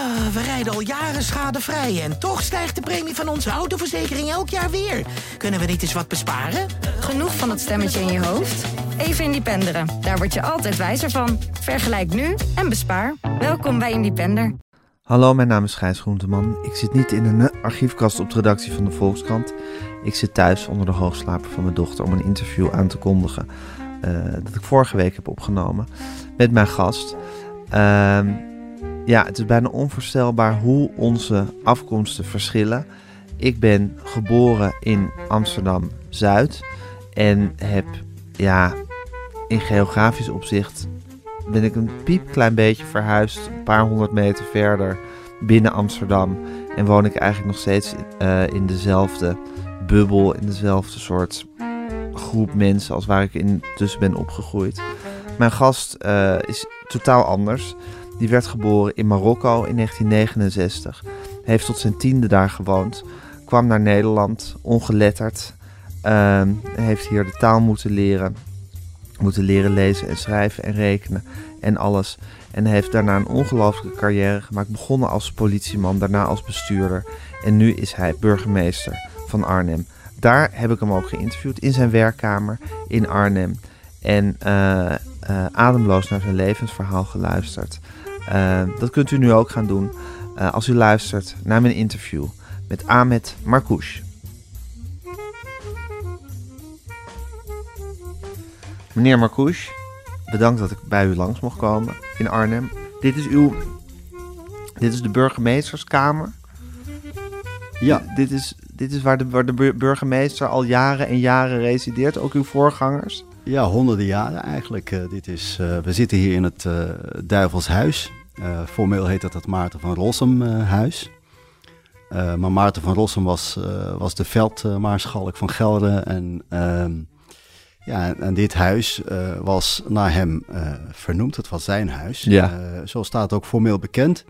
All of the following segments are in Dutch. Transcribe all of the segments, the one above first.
Ah, we rijden al jaren schadevrij en toch stijgt de premie van onze autoverzekering elk jaar weer. Kunnen we niet eens wat besparen? Genoeg van dat stemmetje in je hoofd? Even Independeren. Daar word je altijd wijzer van. Vergelijk nu en bespaar. Welkom bij Independer. Hallo, mijn naam is Gijs Groenteman. Ik zit niet in een archiefkast op de redactie van de Volkskrant. Ik zit thuis onder de hoogslaper van mijn dochter om een interview aan te kondigen. eh, dat ik vorige week heb opgenomen met mijn gast. Ehm, ja, het is bijna onvoorstelbaar hoe onze afkomsten verschillen. Ik ben geboren in Amsterdam Zuid en heb, ja, in geografisch opzicht ben ik een piepklein beetje verhuisd, een paar honderd meter verder binnen Amsterdam. En woon ik eigenlijk nog steeds eh, in dezelfde bubbel, in dezelfde soort groep mensen als waar ik in tussen ben opgegroeid. Mijn gast eh, is totaal anders. Die werd geboren in Marokko in 1969. Heeft tot zijn tiende daar gewoond. Kwam naar Nederland, ongeletterd. Ehm, heeft hier de taal moeten leren. Moeten leren lezen en schrijven en rekenen en alles. En heeft daarna een ongelooflijke carrière gemaakt. Begonnen als politieman, daarna als bestuurder. En nu is hij burgemeester van Arnhem. Daar heb ik hem ook geïnterviewd in zijn werkkamer in Arnhem. En eh, eh, ademloos naar zijn levensverhaal geluisterd. Eh, dat kunt u nu ook gaan doen eh, als u luistert naar mijn interview met Ahmed Marcouch. Meneer Marcouch, bedankt dat ik bij u langs mocht komen in Arnhem. Dit is uw. Dit is de burgemeesterskamer. Ja, Dit is, dit is waar, de, waar de bur- burgemeester al jaren en jaren resideert, ook uw voorgangers. Ja, honderden jaren eigenlijk. Eh, dit is, eh, we zitten hier in het eh Duivelshuis. Formeel heet dat het Maarten van Rossum huis. Eh, maar Maarten van Rossum was, was de veldmaarschalk van Gelre. En, ehm, ja, en, dit huis was naar hem vernoemd. Het was zijn huis. Ja. Zo staat het ook formeel bekend.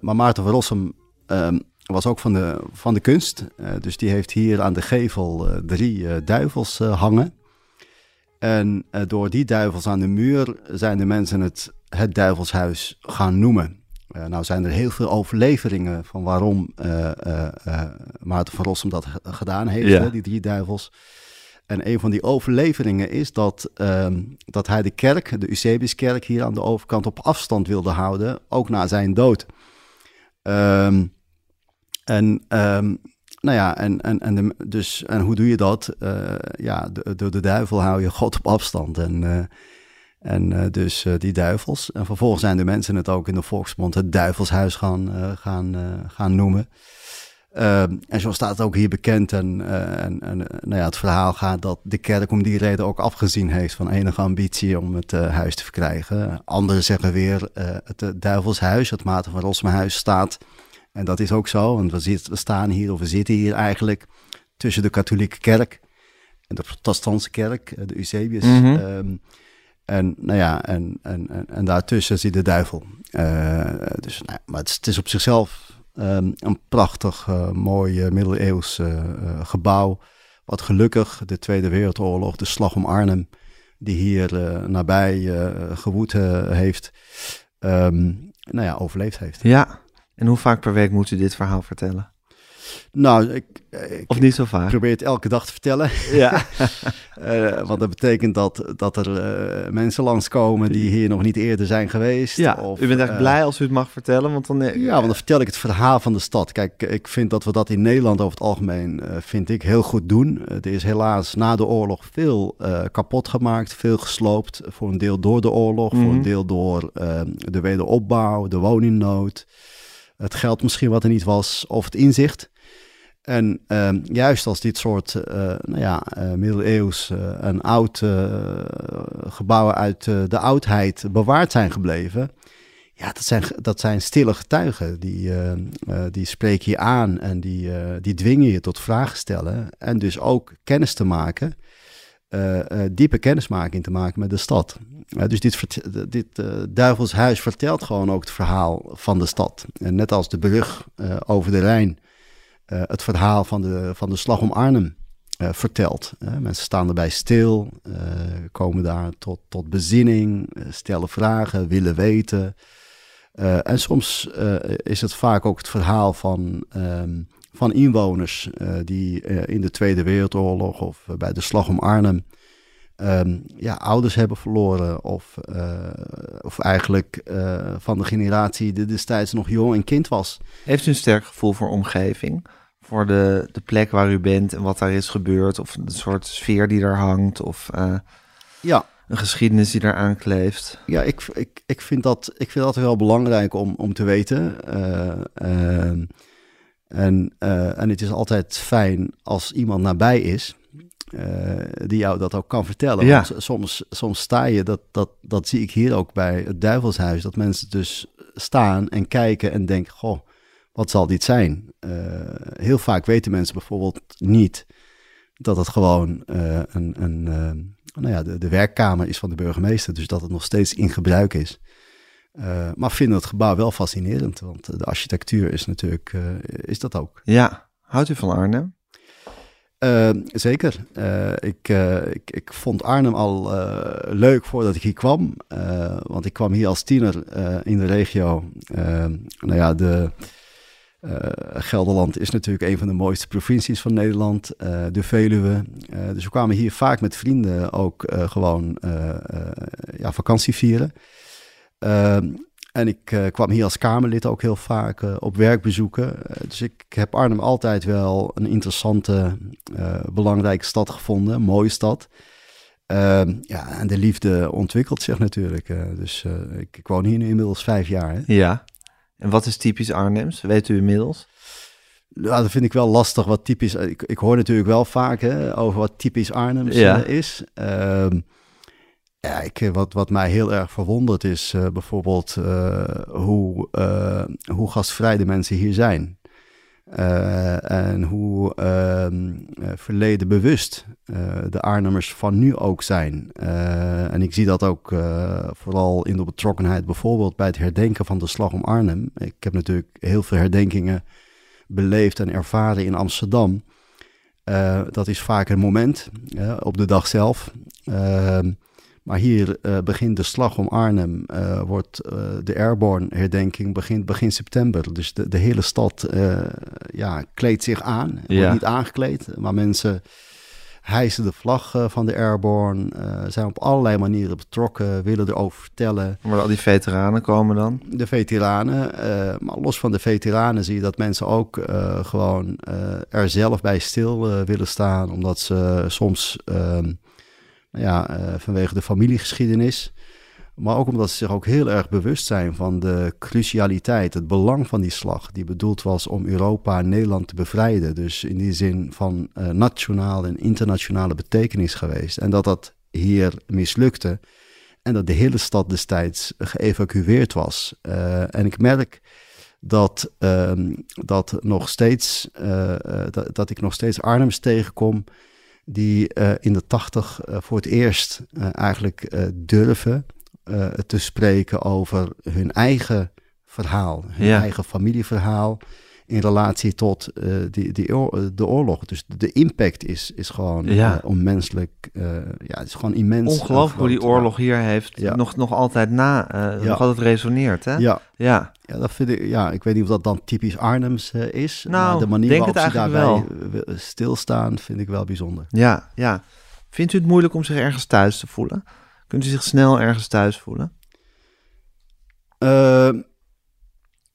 Maar Maarten van Rossum ehm, was ook van de, van de kunst. Dus die heeft hier aan de gevel drie duivels hangen. En eh, door die duivels aan de muur zijn de mensen het, het duivelshuis gaan noemen. Eh, nou zijn er heel veel overleveringen van waarom eh, Maarten van Rossum dat gedaan heeft, Ja. hè, die drie duivels. En een van die overleveringen is dat, ehm, dat hij de kerk, de Eusebiuskerk hier aan de overkant op afstand wilde houden, ook na zijn dood. Ehm, en, ehm, nou ja, en, en, en, dus, en hoe doe je dat? Eh, ja, door de, de duivel hou je God op afstand. En, eh, en eh, dus die duivels. En vervolgens zijn de mensen het ook in de volksmond het duivelshuis gaan, gaan, gaan noemen. Ehm, en zo staat het ook hier bekend. En, en, en nou ja, het verhaal gaat dat de kerk om die reden ook afgezien heeft van enige ambitie om het huis te verkrijgen. Anderen zeggen weer het duivelshuis, het Maarten van Rossumhuis staat. En dat is ook zo, want we, zit, we staan hier of we zitten hier eigenlijk tussen de katholieke kerk en de protestantse kerk, eh, de Eusebius. Mhm. Ehm, en, nou ja, en, en, en, en daartussen zit de duivel. Eh, dus, nou, ja, maar het is, het is op zichzelf ehm, een prachtig, eh, mooi middeleeuws gebouw. Wat gelukkig de Tweede Wereldoorlog, de slag om Arnhem, die hier nabij gewoed heeft, ehm, nou ja, overleefd heeft. Ja. En hoe vaak per week moet u dit verhaal vertellen? Nou, ik, ik Of niet zo vaak? probeer het elke dag te vertellen. Ja. Eh, want dat betekent dat, dat er eh, mensen langskomen die hier nog niet eerder zijn geweest. ja. Of, u bent echt eh, blij als u het mag vertellen, want dan... Ja, want dan vertel ik het verhaal van de stad. Kijk, ik vind dat we dat in Nederland over het algemeen, vind ik, heel goed doen. Er is helaas na de oorlog veel kapot gemaakt, veel gesloopt. Voor een deel door de oorlog, voor Mhm. een deel door de wederopbouw, de woningnood. Het geld misschien wat er niet was, of het inzicht. En ehm, juist als dit soort eh, nou ja, eh, middeleeuws eh, en oud gebouwen uit de oudheid bewaard zijn gebleven, ja, dat zijn, dat zijn stille getuigen. Die, die spreken je aan en die, die dwingen je tot vragen stellen. En dus ook kennis te maken, eh, eh, diepe kennismaking te maken met de stad. Eh, dus dit, dit eh, Duivelshuis vertelt gewoon ook het verhaal van de stad. En net als de brug over de Rijn het verhaal van de, van de slag om Arnhem vertelt. Mensen staan erbij stil, komen daar tot, tot bezinning, stellen vragen, willen weten. En soms is het vaak ook het verhaal van, ehm, van inwoners eh, die in de Tweede Wereldoorlog of bij de Slag om Arnhem ehm, ja, ouders hebben verloren. Of, of eigenlijk van de generatie die destijds nog jong en kind was. Heeft u een sterk gevoel voor omgeving? Voor de, de plek waar u bent en wat daar is gebeurd? Of een soort sfeer die daar hangt? Of, ja, een geschiedenis die daar kleeft. Ja, ik, ik, ik, vind dat, ik vind dat wel belangrijk om, om te weten. Uh, en, uh, en het is altijd fijn als iemand nabij is. die jou dat ook kan vertellen. Ja. Want soms, soms sta je, dat, dat, dat zie ik hier ook bij het Duivelshuis, dat mensen dus staan en kijken en denken: Goh, wat zal dit zijn? heel vaak weten mensen bijvoorbeeld niet dat het gewoon een, een, nou ja, de, de werkkamer is van de burgemeester, dus dat het nog steeds in gebruik is. Uh, maar vinden het gebouw wel fascinerend, want de architectuur is natuurlijk, uh, is dat ook. Ja, houdt u van Arnhem? Uh, zeker. ik, ik, ik vond Arnhem al leuk voordat ik hier kwam, want ik kwam hier als tiener in de regio. nou ja, de Gelderland is natuurlijk een van de mooiste provincies van Nederland, de Veluwe. Dus we kwamen hier vaak met vrienden ook gewoon ja, vakantie vieren. Ehm, en ik kwam hier als Kamerlid ook heel vaak op werkbezoeken. dus ik heb Arnhem altijd wel een interessante, belangrijke stad gevonden, een mooie stad. Ehm, ja, en de liefde ontwikkelt zich natuurlijk. dus ik, ik, woon hier nu inmiddels vijf jaar. Hè? Ja. En wat is typisch Arnhems? Weet u inmiddels? Ja, dat vind ik wel lastig. Wat typisch. Ik, ik hoor natuurlijk wel vaak hè, over wat typisch Arnhems ja. is. Ja, ik, eh, wat, wat mij heel erg verwondert is uh, bijvoorbeeld hoe, hoe gastvrij de mensen hier zijn. En hoe uh, verleden bewust de Arnhemmers van nu ook zijn. en ik zie dat ook vooral in de betrokkenheid bijvoorbeeld bij het herdenken van de Slag om Arnhem. Ik heb natuurlijk heel veel herdenkingen beleefd en ervaren in Amsterdam. dat is vaak een moment op de dag zelf. Maar hier uh, begint de slag om Arnhem, uh, wordt uh, de airborne herdenking begint begin september. Dus de, de hele stad ja, kleedt zich aan, ja. wordt niet aangekleed, maar mensen hijsen de vlag van de airborne, zijn op allerlei manieren betrokken, willen erover vertellen. Maar al die veteranen komen dan? De veteranen, maar los van de veteranen zie je dat mensen ook gewoon er zelf bij stil willen staan, omdat ze soms ehm, ja, uh, vanwege de familiegeschiedenis. Maar ook omdat ze zich ook heel erg bewust zijn van de crucialiteit, het belang van die slag, die bedoeld was om Europa en Nederland te bevrijden. Dus in die zin van uh, nationale en internationale betekenis geweest. En dat dat hier mislukte. En dat de hele stad destijds geëvacueerd was. Uh, en ik merk dat, dat, nog steeds, dat ik nog steeds Arnhems tegenkom die uh, in de tachtig uh, voor het eerst uh, eigenlijk durven te spreken over hun eigen verhaal, hun ja. eigen familieverhaal in relatie tot die, die de oorlog. Dus de impact is, is gewoon ja. onmenselijk, ja, het is gewoon immens. Ongelooflijk hoe die oorlog hier heeft, ja. nog, nog altijd na, nog altijd resoneert, hè? Ja. ja. Ja, dat vind ik, ja, ik weet niet of dat dan typisch Arnhems uh, is. Nou, maar de manier denk waarop ze daarbij wel. stilstaan, vind ik wel bijzonder. Ja, ja. Vindt u het moeilijk om zich ergens thuis te voelen? Kunt u zich snel ergens thuis voelen?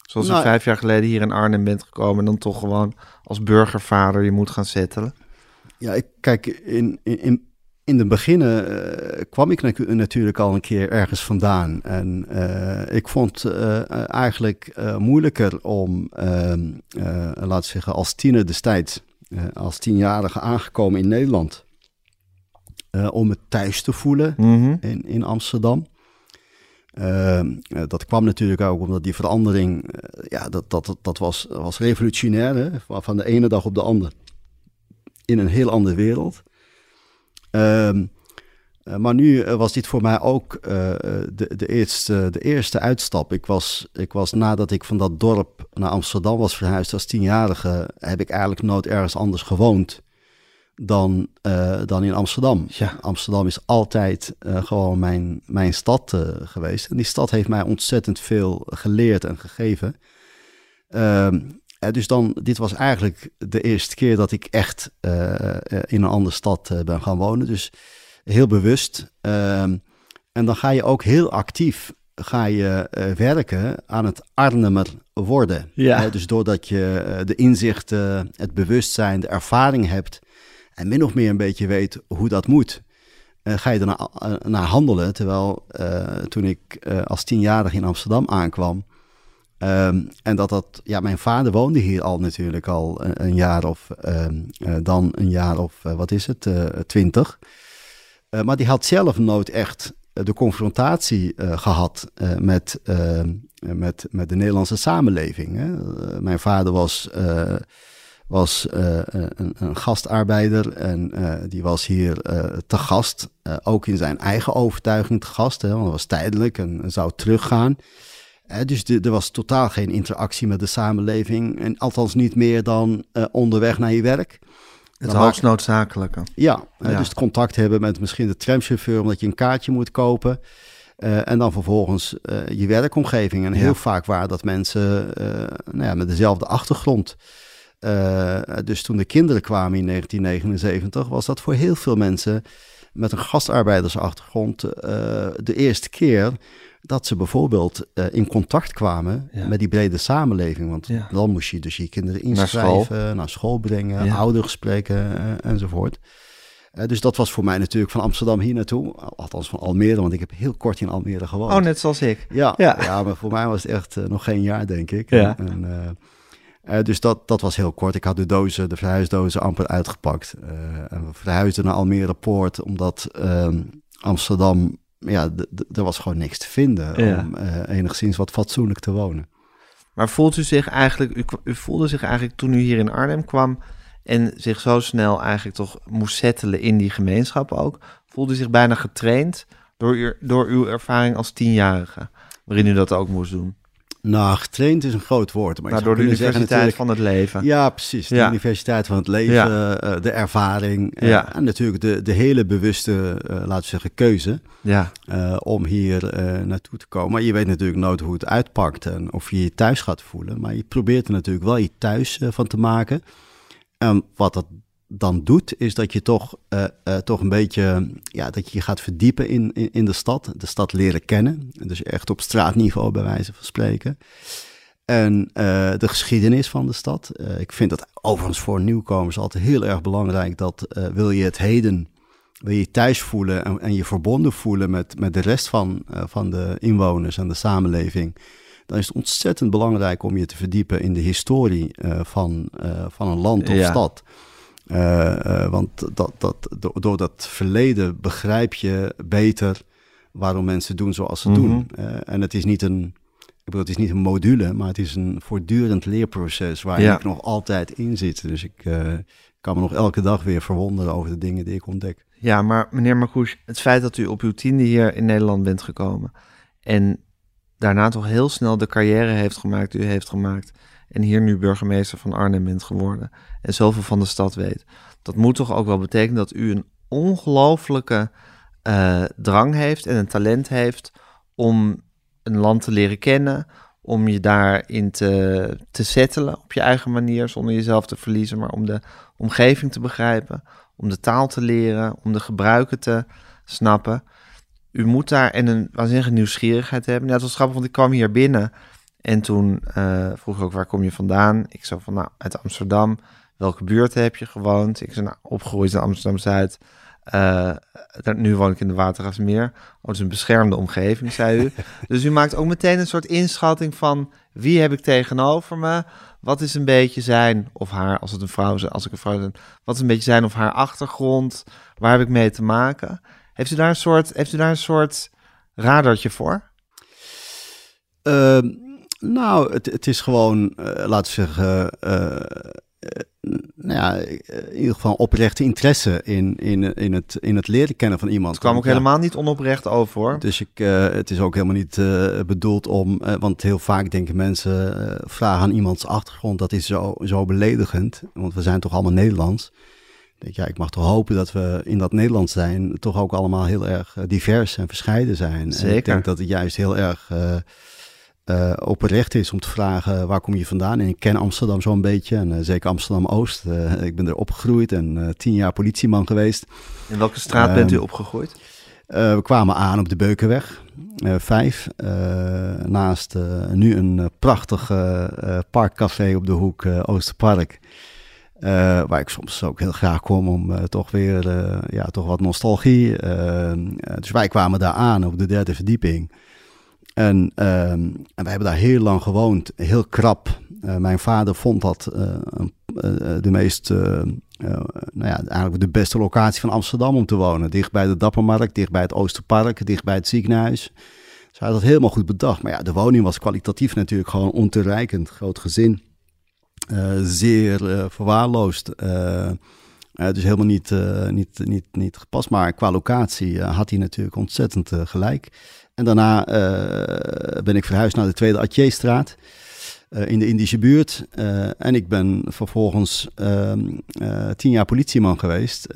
Zoals nou, vijf jaar geleden hier in Arnhem bent gekomen... en dan toch gewoon als burgervader je moet gaan settelen? Ja, ik kijk, in, in, in de beginnen uh, kwam ik natuurlijk al een keer ergens vandaan. En uh, ik vond uh, eigenlijk moeilijker om, laten we zeggen, als tiener destijds, als tienjarige aangekomen in Nederland, om me thuis te voelen mm -hmm. in, in Amsterdam. Dat kwam natuurlijk ook omdat die verandering, ja, dat, dat, dat was, was revolutionair, hè? van de ene dag op de andere. In een heel andere wereld. Um, uh, maar nu was dit voor mij ook de, de, eerste, de eerste uitstap. Ik was, ik was nadat ik van dat dorp naar Amsterdam was verhuisd als tienjarige, heb ik eigenlijk nooit ergens anders gewoond dan, eh, dan in Amsterdam. Ja. Amsterdam is altijd eh, gewoon mijn, mijn stad eh, geweest. En die stad heeft mij ontzettend veel geleerd en gegeven. Ehm, eh, dus dan, dit was eigenlijk de eerste keer dat ik echt in een andere stad ben gaan wonen. Dus heel bewust. Ehm, en dan ga je ook heel actief ga je, werken aan het Arnhemer worden. Ja. Dus doordat je de inzichten, het bewustzijn, de ervaring hebt en min of meer een beetje weet hoe dat moet, eh, ga je ernaar eh, naar handelen. Terwijl eh, toen ik als tienjarig in Amsterdam aankwam, ehm, en dat dat, ja, mijn vader woonde hier al natuurlijk al een, jaar of ehm, eh, dan een jaar of wat is het, twintig. Maar die had zelf nooit echt de confrontatie eh, gehad eh, met, eh, met, met de Nederlandse samenleving. Hè. Mijn vader was, was eh, een, een gastarbeider en eh, die was hier eh, te gast. eh, ook in zijn eigen overtuiging te gast, hè, want dat was tijdelijk en zou teruggaan. Eh, dus de- er was totaal geen interactie met de samenleving. En althans niet meer dan eh, onderweg naar je werk. Het hoogst noodzakelijke. Ja, eh, Ja. dus het contact hebben met misschien de tramchauffeur omdat je een kaartje moet kopen. Eh, en dan vervolgens eh, je werkomgeving. En Ja. heel vaak waren dat mensen eh, nou ja, met dezelfde achtergrond. Eh, dus toen de kinderen kwamen in 1979, was dat voor heel veel mensen met een gastarbeidersachtergrond eh, de eerste keer dat ze bijvoorbeeld eh, in contact kwamen Ja. met die brede samenleving. Want Ja. dan moest je dus je kinderen Naar school. inschrijven, naar school, brengen, Ja. oudergesprekken eh, enzovoort. Dus dat was voor mij natuurlijk van Amsterdam hier naartoe. Althans van Almere, want ik heb heel kort in Almere gewoond. Oh, net zoals ik. Ja, Ja. maar voor mij was het echt nog geen jaar, denk ik. Ja. En, eh, dus dat, dat was heel kort. Ik had de dozen, de verhuisdozen amper uitgepakt. Eh, en we verhuisden naar Almere Poort, omdat ehm, Amsterdam, ja, er was gewoon niks te vinden Ja. om eh, enigszins wat fatsoenlijk te wonen. Maar voelt u zich eigenlijk, u, u voelde zich eigenlijk toen u hier in Arnhem kwam en zich zo snel eigenlijk toch moest settelen in die gemeenschap ook, voelde u zich bijna getraind door, uw- door uw ervaring als tienjarige, waarin u dat ook moest doen? Nou, getraind is een groot woord. Maar Nou, je door de zeggen universiteit van het leven. Ja, precies. De Ja. universiteit van het leven, Ja. eh, de ervaring eh, Ja. en natuurlijk de, de hele bewuste, eh, laten we zeggen, keuze Ja, om hier naartoe te komen. Maar je weet natuurlijk nooit hoe het uitpakt en of je je thuis gaat voelen. Maar je probeert er natuurlijk wel je thuis van te maken. En wat dat dan doet, is dat je toch, eh, eh, toch een beetje, ja, dat je je gaat verdiepen in, in, in de stad. De stad leren kennen. Dus echt op straatniveau bij wijze van spreken. En eh, de geschiedenis van de stad. Ik vind dat overigens voor nieuwkomers altijd heel erg belangrijk. Dat wil je het heden, wil je thuis voelen en, en je verbonden voelen met, met de rest van, van de inwoners en de samenleving. Dan is het ontzettend belangrijk om je te verdiepen in de historie van, van een land of Ja. stad. Eh, eh, want dat, dat, door, door dat verleden begrijp je beter waarom mensen doen zoals ze Mhm. doen. Eh, en het is niet een, ik bedoel, het is niet een module, maar het is een voortdurend leerproces waar Ja. ik nog altijd in zit. Dus ik kan me nog elke dag weer verwonderen over de dingen die ik ontdek. ja maar meneer Marcouch, het feit dat u op uw tiende hier in Nederland bent gekomen en daarna toch heel snel de carrière heeft gemaakt u heeft gemaakt en hier nu burgemeester van Arnhem bent geworden en zoveel van de stad weet, dat moet toch ook wel betekenen dat u een ongelooflijke eh, drang heeft en een talent heeft om een land te leren kennen, om je daarin te, te settelen op je eigen manier, zonder jezelf te verliezen, maar om de omgeving te begrijpen, om de taal te leren, om de gebruiken te snappen. U moet daar en een waanzinnige nieuwsgierigheid hebben. Het was grappig, want ik kwam hier binnen en toen eh, vroeg ik ook waar kom je vandaan? Ik zei van nou uit Amsterdam. Welke buurt heb je gewoond? Ik zei nou opgegroeid in Amsterdam Zuid. Eh, nu woon ik in de Watergasmeer. Oh, het is een beschermde omgeving, zei u. dus u maakt ook meteen een soort inschatting van wie heb ik tegenover me? Wat is een beetje zijn of haar, als het een vrouw is, als ik een vrouw ben, wat is een beetje zijn of haar achtergrond? Waar heb ik mee te maken? Heeft u daar een soort, heeft u daar een soort radartje voor? Ehm, nou, het, het is gewoon, eh, laten we zeggen, eh, eh, nou ja, in ieder geval oprechte interesse in, in, in, het, in het leren kennen van iemand. Het kwam ook Ja. helemaal niet onoprecht over, hoor. Dus ik, het is ook helemaal niet bedoeld om, want heel vaak denken mensen, vragen aan iemands achtergrond, dat is zo, zo beledigend, want we zijn toch allemaal Nederlands. denk, ja, ik mag toch hopen dat we in dat Nederland zijn toch ook allemaal heel erg divers en verscheiden zijn. Zeker. En ik denk dat het juist heel erg uh, oprecht is om te vragen waar kom je vandaan. En ik ken Amsterdam zo'n beetje en uh, zeker Amsterdam-Oost. ik ben er opgegroeid en tien jaar politieman geweest. In welke straat bent u opgegroeid? we kwamen aan op de Beukenweg, vijf. naast nu een prachtig parkcafé op de hoek Oosterpark. Waar ik soms ook heel graag kom om toch weer ja, toch wat nostalgie. dus wij kwamen daar aan op de derde verdieping. En, en wij hebben daar heel lang gewoond, heel krap. mijn vader vond dat de meest, nou ja, eigenlijk de beste locatie van Amsterdam om te wonen. Dicht bij de Dappermarkt, dicht bij het Oosterpark, dicht bij het ziekenhuis. Dus hij had dat helemaal goed bedacht. Maar ja, de woning was kwalitatief natuurlijk gewoon ontoereikend. Groot gezin. Zeer verwaarloosd. Uh, dus helemaal niet, niet, niet, niet gepast. Maar qua locatie had hij natuurlijk ontzettend gelijk. En daarna ben ik verhuisd naar de Tweede Atjeestraat. in de Indische buurt. en ik ben vervolgens ehm, tien jaar politieman geweest.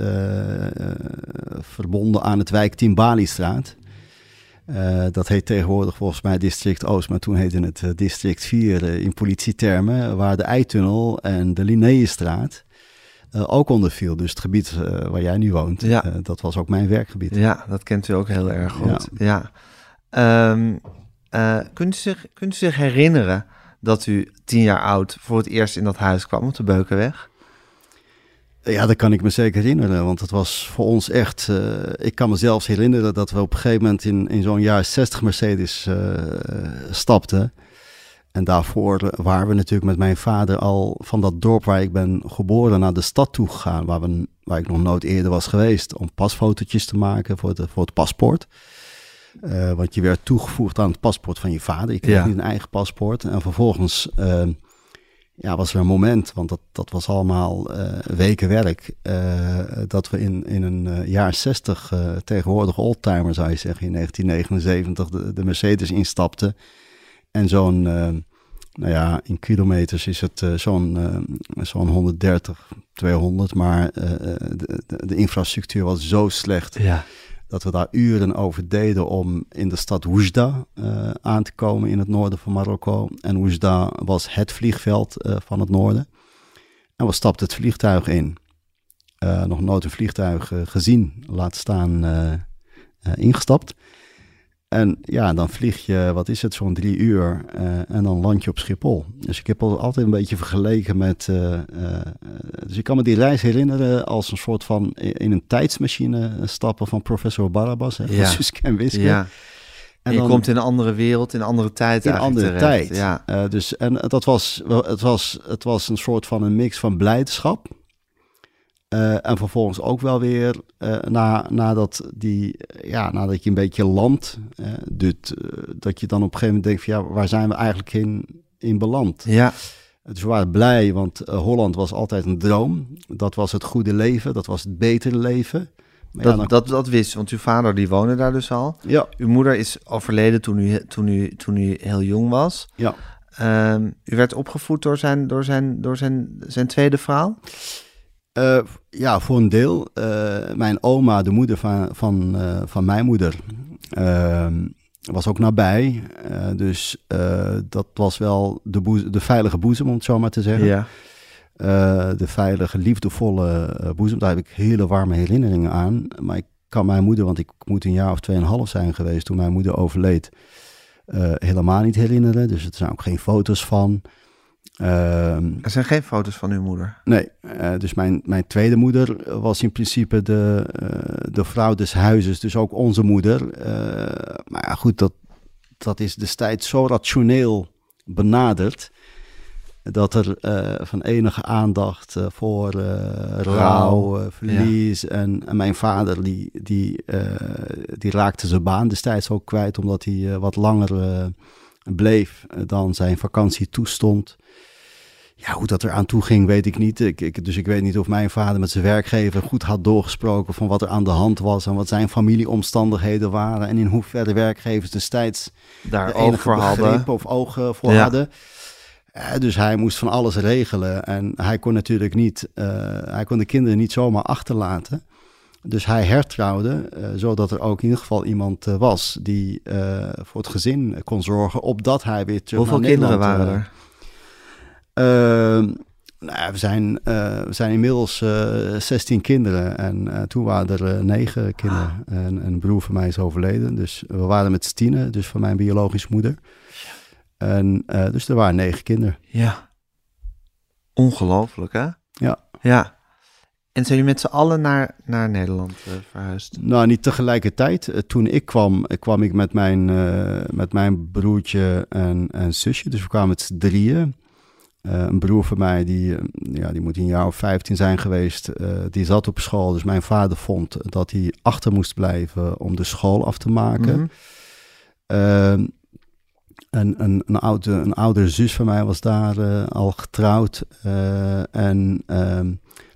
verbonden aan het wijkteam Baliestraat. Uh, dat heet tegenwoordig volgens mij District Oost, maar toen heette het District 4 uh, in politietermen, waar de Eitunnel en de Linnaeusstraat ook onder viel. Dus het gebied waar jij nu woont, ja. dat was ook mijn werkgebied. Ja, dat kent u ook heel erg goed. Ja. ja. Um, kunt, u zich, kunt u zich herinneren dat u tien jaar oud voor het eerst in dat huis kwam op de Beukenweg? Ja, dat kan ik me zeker herinneren, want het was voor ons echt... Ik kan me zelfs herinneren dat we op een gegeven moment in, in zo'n jaar 60 Mercedes stapten. En daarvoor waren we natuurlijk met mijn vader al van dat dorp waar ik ben geboren naar de stad toe gegaan, waar, we, waar ik nog nooit eerder was geweest, om pasfotootjes te maken voor, de, voor het paspoort. Uh, want je werd toegevoegd aan het paspoort van je vader. Je kreeg ja. niet een eigen paspoort. En vervolgens ja, was er een moment, want dat, dat was allemaal uh, weken werk, uh, dat we in, in een jaar 60 tegenwoordig oldtimer, zou je zeggen, in 1979 de, de Mercedes instapten. En zo'n, nou ja, in kilometers is het zo'n zo'n 130, 200, maar de, de, de, infrastructuur was zo slecht. Ja dat we daar uren over deden om in de stad Oujda uh, aan te komen in het noorden van Marokko. En Oujda was het vliegveld uh, van het noorden. En we stapten het vliegtuig in. Uh, nog nooit een vliegtuig gezien, laat staan ingestapt. En ja, dan vlieg je, wat is het, zo'n drie uur uh, en dan land je op Schiphol. Dus ik heb altijd een beetje vergeleken met... Uh, uh, dus ik kan me die reis herinneren als een soort van in een tijdsmachine stappen van professor Barabbas. Hè, ja. en Wiske. Ja. En je dan, komt in een andere wereld, in een andere tijd In een andere terecht. tijd. Ja. dus, en dat was, het, was, het was een soort van een mix van blijdschap... Uh, en vervolgens ook wel weer uh, na, nadat, die, ja, nadat je een beetje landt, uh, dit, dat je dan op een gegeven moment denkt van ja, waar zijn we eigenlijk in, in beland? Ja. Dus we waren blij, want Holland was altijd een droom. Dat was het goede leven, dat was het betere leven. Maar dat, ja, dan... dat, dat wist, want uw vader die woonde daar dus al. Ja. Uw moeder is overleden toen u, toen u, toen u heel jong was. Ja. Um, u werd opgevoed door zijn, door zijn, door zijn, zijn tweede vrouw? Uh, ja, voor een deel. Uh, mijn oma, de moeder van, van, uh, van mijn moeder, ehm, was ook nabij. dus dat was wel de, boezem, de veilige boezem, om het zo maar te zeggen. Ja. de veilige, liefdevolle boezem. Daar heb ik hele warme herinneringen aan. Maar ik kan mijn moeder, want ik moet een jaar of tweeënhalf zijn geweest toen mijn moeder overleed, helemaal niet herinneren. Dus er zijn ook geen foto's van. Uh, er zijn geen foto's van uw moeder? Nee, uh, dus mijn, mijn tweede moeder was in principe de, uh, de vrouw des huizes, dus ook onze moeder. Uh, maar ja, goed, dat, dat is destijds zo rationeel benaderd dat er van enige aandacht voor rouw, verlies ja. en, en, mijn vader die, die, die raakte zijn baan destijds ook kwijt omdat hij wat langer bleef dan zijn vakantie toestond. Ja, hoe dat er aan toe ging, weet ik niet. Ik, ik, dus ik weet niet of mijn vader met zijn werkgever goed had doorgesproken van wat er aan de hand was en wat zijn familieomstandigheden waren. En in hoeverre werkgevers destijds daar oog voor hadden. Of ogen voor ja. hadden. Eh, dus hij moest van alles regelen en hij kon natuurlijk niet, eh, hij kon de kinderen niet zomaar achterlaten. Dus hij hertrouwde, eh, zodat er ook in ieder geval iemand was die voor het gezin kon zorgen, opdat hij weer terug Hoeveel naar kinderen Nederland, waren eh, er? Ehm, nou, we, zijn, eh, we zijn inmiddels eh 16 kinderen en eh, toen waren er eh, negen kinderen. Ah. En een broer van mij is overleden, dus we waren met z'n tienen, dus van mijn biologische moeder. En eh, dus er waren negen kinderen. Ja. Ongelooflijk, hè? Ja. Ja. En zijn jullie met z'n allen naar, naar Nederland eh, verhuisd? Nou, niet tegelijkertijd. Eh, Toen ik kwam, eh, kwam ik met mijn, eh, met mijn broertje en, en zusje. Dus we kwamen met z'n drieën. Eh, een broer van mij, die, eh, ja, die moet een jaar of 15 zijn geweest. eh, die zat op school. Dus mijn vader vond dat hij achter moest blijven om de school af te maken. Mhm. Ehm, en een, een, oude, een oudere zus van mij was daar al getrouwd. en ehm,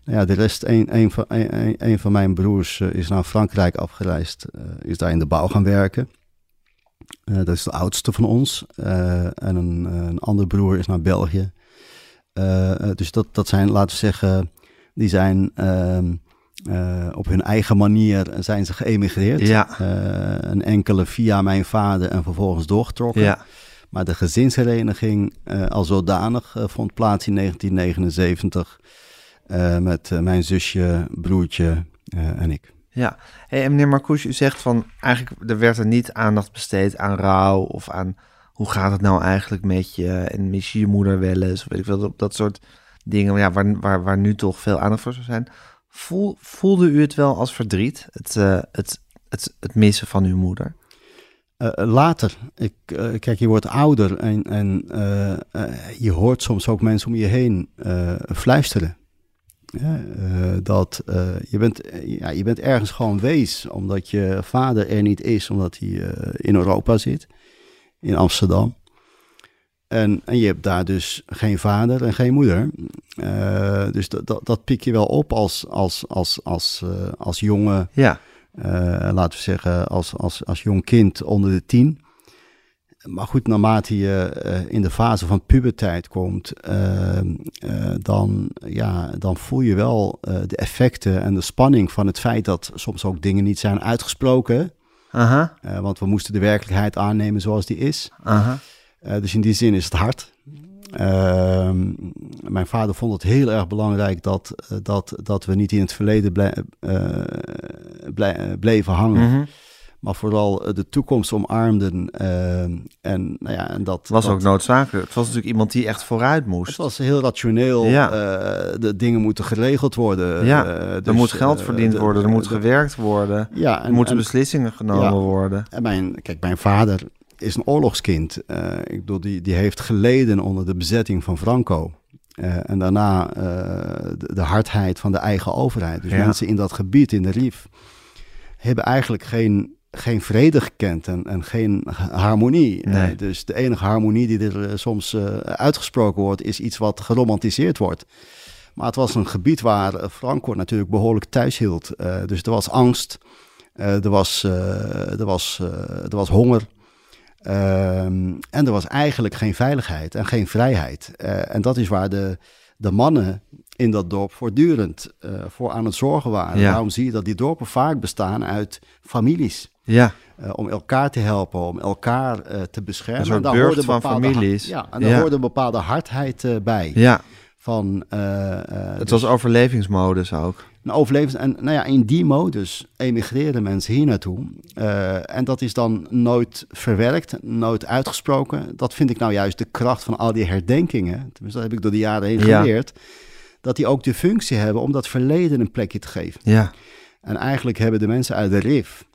nou ja, de rest, een, een, van, een, een- van mijn broers is naar Frankrijk afgereisd. is daar in de bouw gaan werken. Dat is de oudste van ons. En een, een andere broer is naar België. Eh, eh, dus dat, dat zijn, laten we zeggen, die zijn ehm, eh, op hun eigen manier zijn ze geëmigreerd. Ja. Een enkele via mijn vader en vervolgens doorgetrokken. Ja. Maar de gezinshereniging als zodanig vond plaats in 1979 eh, met mijn zusje, broertje en ik. Ja. Hey, en meneer Marcouche, u zegt van eigenlijk er werd er niet aandacht besteed aan rouw of aan hoe gaat het nou eigenlijk met je en mis je je moeder wel eens of weet ik veel, dat, soort dingen ja, waar, waar, waar nu toch veel aandacht voor zijn. Voel, voelde u het wel als verdriet, het, eh, het, het, het missen van uw moeder? Eh, later, ik, eh, kijk, je wordt ouder en, en eh, eh, je hoort soms ook mensen om je heen eh, fluisteren. Ja, eh, dat eh, je, bent, eh, ja, je bent ergens gewoon wees, omdat je vader er niet is, omdat hij eh, in Europa zit, in Amsterdam. En, en je hebt daar dus geen vader en geen moeder. Eh, dus dat, dat, dat pik je wel op als, als, als, als, eh, als jonge Ja, eh, laten we zeggen, als, als, als jong kind onder de tien. Maar goed, naarmate je in de fase van puberteit komt, dan, ja, dan voel je wel de effecten en de spanning van het feit dat soms ook dingen niet zijn uitgesproken. Eh, want we moesten de werkelijkheid aannemen zoals die is. Eh, dus in die zin is het hard. Ehm, mijn vader vond het heel erg belangrijk dat, eh, dat, dat we niet in het verleden ble- ble- bleven hangen, Mhm. Maar vooral eh, de toekomst omarmden. ehm, en, nou ja, en dat was dat- ook noodzakelijk. Het was natuurlijk iemand die echt vooruit moest. Het was heel rationeel. Ja. eh, de dingen moeten geregeld worden. Ja, eh, er dus, moet geld verdiend de- worden, er moet gewerkt worden, Ja, er en, moeten en- beslissingen genomen Ja. worden. En mijn, kijk, mijn vader is een oorlogskind. Ik bedoel, die, die heeft geleden onder de bezetting van Franco. En daarna de, de hardheid van de eigen overheid. Dus Ja. mensen in dat gebied, in de Rif, hebben eigenlijk geen, geen vrede gekend en, en geen ha- harmonie. Eh, dus de enige harmonie die er eh, soms eh, uitgesproken wordt, is iets wat geromantiseerd wordt. Maar het was een gebied waar Franco natuurlijk behoorlijk thuis hield. Dus er was angst, er, was, er, was, er was honger. Ehm, en er was eigenlijk geen veiligheid en geen vrijheid. En dat is waar de, de mannen in dat dorp voortdurend voor aan het zorgen waren. Ja. Daarom zie je dat die dorpen vaak bestaan uit families. Ja, eh, om elkaar te helpen, om elkaar eh, te beschermen. En daar burcht hoorde van bepaalde ha- families. Ja, en daar Ja. hoorde een bepaalde hardheid eh, bij. ja. Van, Het dus was overlevingsmodus ook. een overlevens... En nou ja, in die modus emigreren mensen hier naartoe. En dat is dan nooit verwerkt, nooit uitgesproken. Dat vind ik nou juist de kracht van al die herdenkingen. Tenminste, dat heb ik door de jaren heen Ja. geleerd. Dat die ook de functie hebben om dat verleden een plekje te geven. Ja, En eigenlijk hebben de mensen uit de RIF...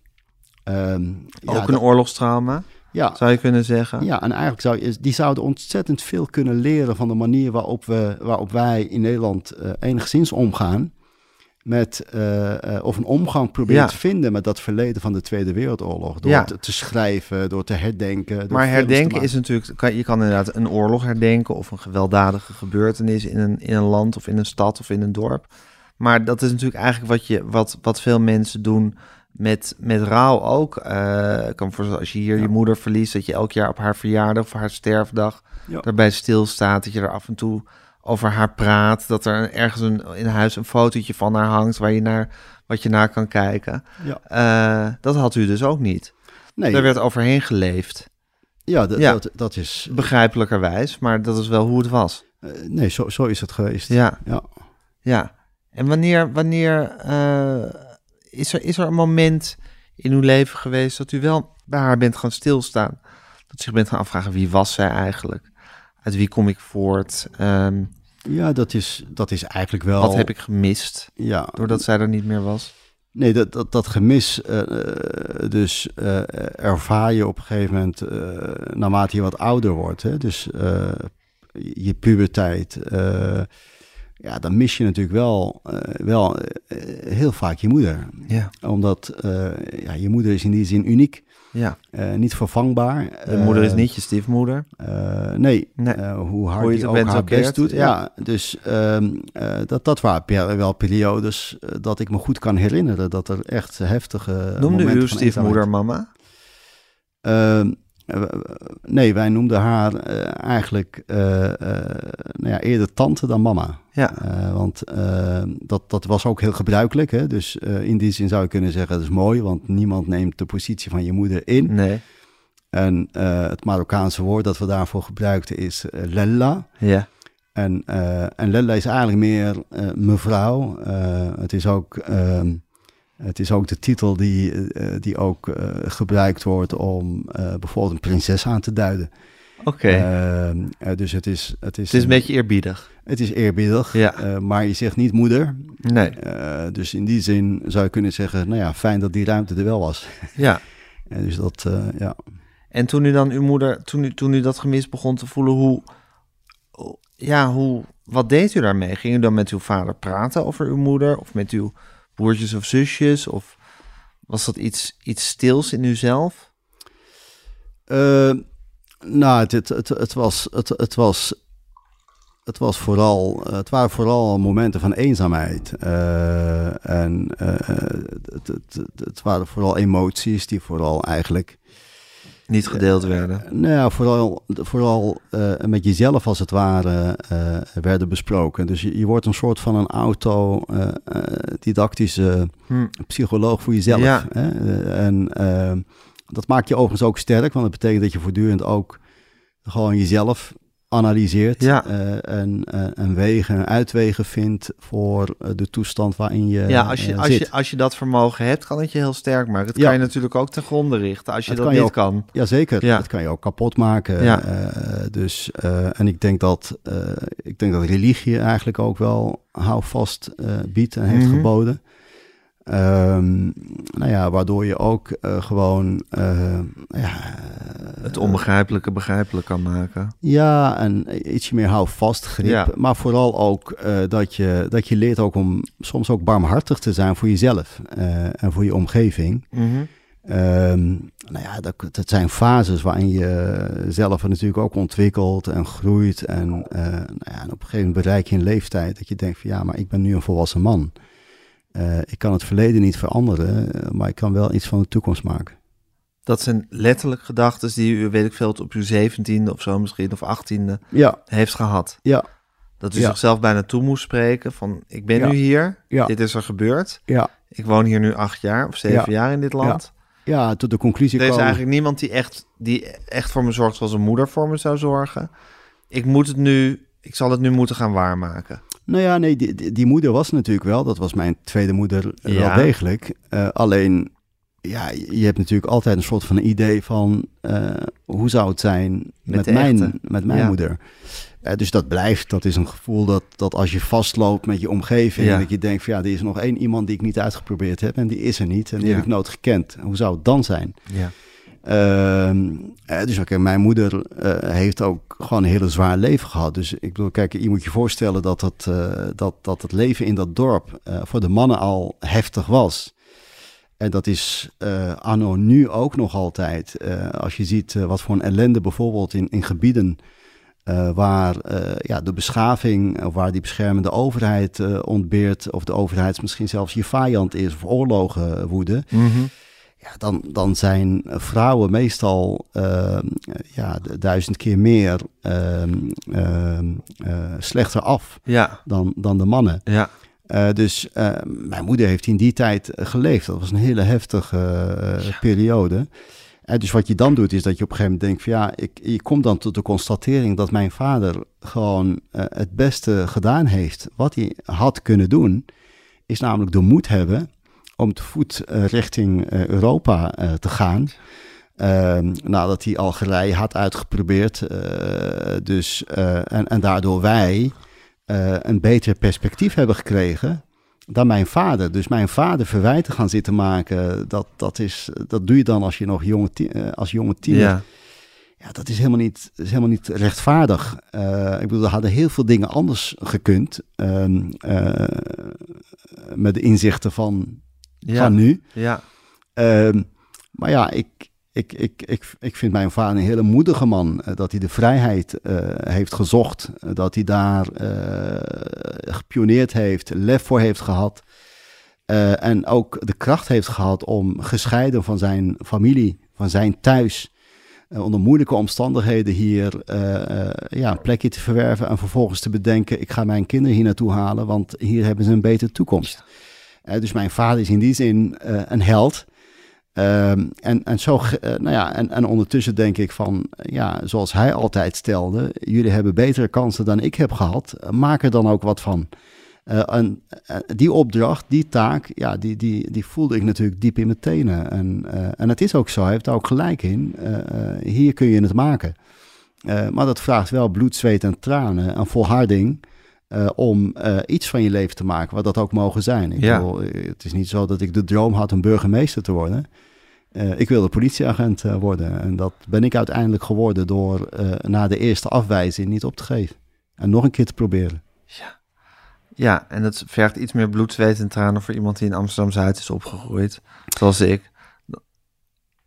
ehm, ja, ook een dat- oorlogstrauma, ja, zou je kunnen zeggen. ja, en eigenlijk zou je, die zouden ontzettend veel kunnen leren van de manier waarop, we, waarop wij in Nederland eh, enigszins omgaan. Met, eh, eh, of een omgang proberen Ja. te vinden met dat verleden van de Tweede Wereldoorlog. Door Ja. te, te schrijven, door te herdenken. Door Maar herdenken is natuurlijk, kan, je kan inderdaad een oorlog herdenken of een gewelddadige gebeurtenis in een, in een land of in een stad of in een dorp. Maar dat is natuurlijk eigenlijk wat, je, wat, wat veel mensen doen met, met rouw ook. eh, ik kan voorstellen, als je hier je moeder verliest, dat je elk jaar op haar verjaardag of haar sterfdag Ja. daarbij stilstaat. Dat je er af en toe over haar praat. Dat er ergens een, in huis een fotootje van haar hangt waar je naar, wat je naar kan kijken. Ja. Eh, dat had u dus ook niet. Nee, Daar werd overheen geleefd. ja, Ja. Dat, dat is... Begrijpelijkerwijs, maar dat is wel hoe het was. eh, nee, zo, zo is het geweest. Ja, Ja. ja. En wanneer, wanneer is, er, is er een moment in uw leven geweest dat u wel bij haar bent gaan stilstaan? Dat u zich bent gaan afvragen, wie was zij eigenlijk? Uit wie kom ik voort? Ehm, Ja, dat is, dat is eigenlijk wel... wat heb ik gemist Ja, doordat zij er niet meer was? Nee, dat, dat, dat gemis, eh, eh, dus eh, ervaar je op een gegeven moment naarmate je wat ouder wordt. Hè? Dus je puberteit, ja, dan mis je natuurlijk wel, eh, wel eh, heel vaak je moeder. Ja, Omdat eh, ja, je moeder is in die zin uniek, ja. niet vervangbaar. De moeder is niet je stiefmoeder. nee, Nee. Hoe hard Hoe je die ook bent haar best keert, doet. ja. Ja, dus ehm, eh, dat, dat waren wel periodes dat ik me goed kan herinneren. Dat er echt heftige Noemde uw stiefmoeder mama? Eh, nee, wij noemden haar eh, eigenlijk eh, nou ja, eerder tante dan mama. Ja, want dat, dat was ook heel gebruikelijk. Hè? Dus in die zin zou je kunnen zeggen, dat is mooi, want niemand neemt de positie van je moeder in. nee. En het Marokkaanse woord dat we daarvoor gebruikten is lella. Ja, En, en Lella is eigenlijk meer mevrouw. Het, is ook, ehm, het is ook de titel die, eh, die ook eh, gebruikt wordt om eh, bijvoorbeeld een prinses aan te duiden. oké. Ehm, eh, dus het is, het is, het is een beetje eerbiedig. het is eerbiedig, Ja. maar je zegt niet moeder. Nee, dus in die zin zou je kunnen zeggen, nou ja, fijn dat die ruimte er wel was. ja. En dus dat, ja. En toen u dan uw moeder, toen u, toen u dat gemis begon te voelen, hoe- ja, hoe, wat deed u daarmee? Ging u dan met uw vader praten over uw moeder? Of met uw broertjes of zusjes? Of was dat iets, iets stils in uzelf? Eh, nou, het, het, was, het, het was, het was vooral, het waren vooral momenten van eenzaamheid. Eh, en eh, het, het, het waren vooral emoties die vooral eigenlijk, Niet gedeeld werden. nou ja, vooral, vooral eh, met jezelf als het ware eh, werden besproken. Dus je, je wordt een soort van een autodidactische Hm. psycholoog voor jezelf. Ja. Hè? Eh, En eh, dat maakt je overigens ook sterk, want dat betekent dat je voortdurend ook gewoon jezelf analyseert Ja. eh, en, eh, en wegen en uitwegen vindt voor eh, de toestand waarin je, Ja, als je, als, zit. je, als je dat vermogen hebt, kan het je heel sterk maken. Het Ja. kan je natuurlijk ook ten gronde richten als je Het dat kan je niet ook- kan. Jazeker, Ja. dat kan je ook kapot maken. Ja. Dus, en ik denk, dat, ik denk dat religie eigenlijk ook wel houvast biedt en heeft Mhm. geboden. Ehm, nou ja, waardoor je ook eh, gewoon eh, ja, Het onbegrijpelijke begrijpelijk kan maken. Ja, en ietsje meer houvast grip. Ja. Maar vooral ook eh, dat, je, dat je leert ook om soms ook barmhartig te zijn voor jezelf eh, en voor je omgeving. Mhm. Ehm, nou ja, dat, dat zijn fases waarin je zelf natuurlijk ook ontwikkelt en groeit. En, eh, nou ja, en op een gegeven moment bereik je een leeftijd dat je denkt van ja, maar ik ben nu een volwassen man. Eh, ik kan het verleden niet veranderen, eh, maar ik kan wel iets van de toekomst maken. Dat zijn letterlijk gedachten die u, weet ik veel, op uw zeventiende of zo misschien, of achttiende Ja, heeft gehad. ja, Dat u Ja. zichzelf bijna toe moest spreken van, ik ben Ja. nu hier, dit is er gebeurd. ja. Ik woon hier nu acht jaar of zeven Ja. jaar in dit land. Ja, tot de conclusie Er is komen. eigenlijk niemand die echt, die echt voor me zorgt zoals een moeder voor me zou zorgen. Ik moet het nu, ik zal het nu moeten gaan waarmaken. Nou ja, nee, die, die, die moeder was natuurlijk wel, dat was mijn tweede moeder Ja. wel degelijk. Eh, alleen, ja, je hebt natuurlijk altijd een soort van idee van eh, hoe zou het zijn met, mijn, echte. met mijn Ja. moeder. Eh, dus dat blijft, dat is een gevoel dat, dat als je vastloopt met je omgeving, Ja. dat je denkt van ja, er is nog één iemand die ik niet uitgeprobeerd heb en die is er niet en die heb ik nooit gekend. Hoe zou het dan zijn? Ja. Ehm, eh, dus oké, mijn moeder eh, heeft ook gewoon een hele zwaar leven gehad. Dus ik bedoel, kijk, je moet je voorstellen dat het, eh, dat, dat het leven in dat dorp voor de mannen al heftig was. En dat is eh, anno nu ook nog altijd. Als je ziet wat voor een ellende bijvoorbeeld in, in gebieden waar ja, de beschaving, of waar die beschermende overheid ontbeert, of de overheid misschien zelfs je vijand is, of oorlogen woeden, Mhm. Ja, dan, dan zijn vrouwen meestal ehm, ja, duizend keer meer ehm, ehm, eh, slechter af Ja, dan, dan de mannen. ja, Eh, dus eh, mijn moeder heeft in die tijd geleefd. Dat was een hele heftige periode. En dus wat je dan doet, is dat je op een gegeven moment denkt van ja, ik, je komt dan tot de constatering dat mijn vader gewoon het beste gedaan heeft. Wat hij had kunnen doen, is namelijk de moed hebben om te voet eh, richting eh, Europa eh, te gaan. Ehm, nadat hij Algerije had uitgeprobeerd. dus, en, en daardoor wij een beter perspectief hebben gekregen dan mijn vader. Dus mijn vader verwijten gaan zitten maken, dat, dat, is, dat doe je dan als je nog jonge, als jonge tiener. ja, Ja, dat is helemaal niet, is helemaal niet rechtvaardig. Ik bedoel, er hadden heel veel dingen anders gekund ehm, eh, met de inzichten van, ja, van nu. ja, Ehm, maar ja, ik, ik, ik, ik, ik vind mijn vader een hele moedige man. eh, dat hij de vrijheid eh, heeft gezocht. eh, dat hij daar gepioneerd heeft, lef voor heeft gehad. eh, en ook de kracht heeft gehad om gescheiden van zijn familie, van zijn thuis. onder moeilijke omstandigheden hier ja, een plekje te verwerven. En vervolgens te bedenken: ik ga mijn kinderen hier naartoe halen, want hier hebben ze een betere toekomst. Eh, dus mijn vader is in die zin eh, een held. Ehm, en, en, zo, eh, nou ja, en, en ondertussen denk ik van, ja, zoals hij altijd stelde, jullie hebben betere kansen dan ik heb gehad, eh, maak er dan ook wat van. Eh, en die opdracht, die taak, ja, die, die, die voelde ik natuurlijk diep in mijn tenen. En, en het is ook zo, hij heeft daar ook gelijk in. Hier kun je het maken. Maar dat vraagt wel bloed, zweet en tranen en volharding. Eh, om eh, iets van je leven te maken, wat dat ook mogen zijn. Ik Ja. bedoel, eh, het is niet zo dat ik de droom had om burgemeester te worden. Ik wilde politieagent worden. En dat ben ik uiteindelijk geworden door na de eerste afwijzing niet op te geven. En nog een keer te proberen. ja. En dat vergt iets meer bloed, zweet en tranen voor iemand die in Amsterdam-Zuid is opgegroeid. Zoals ik.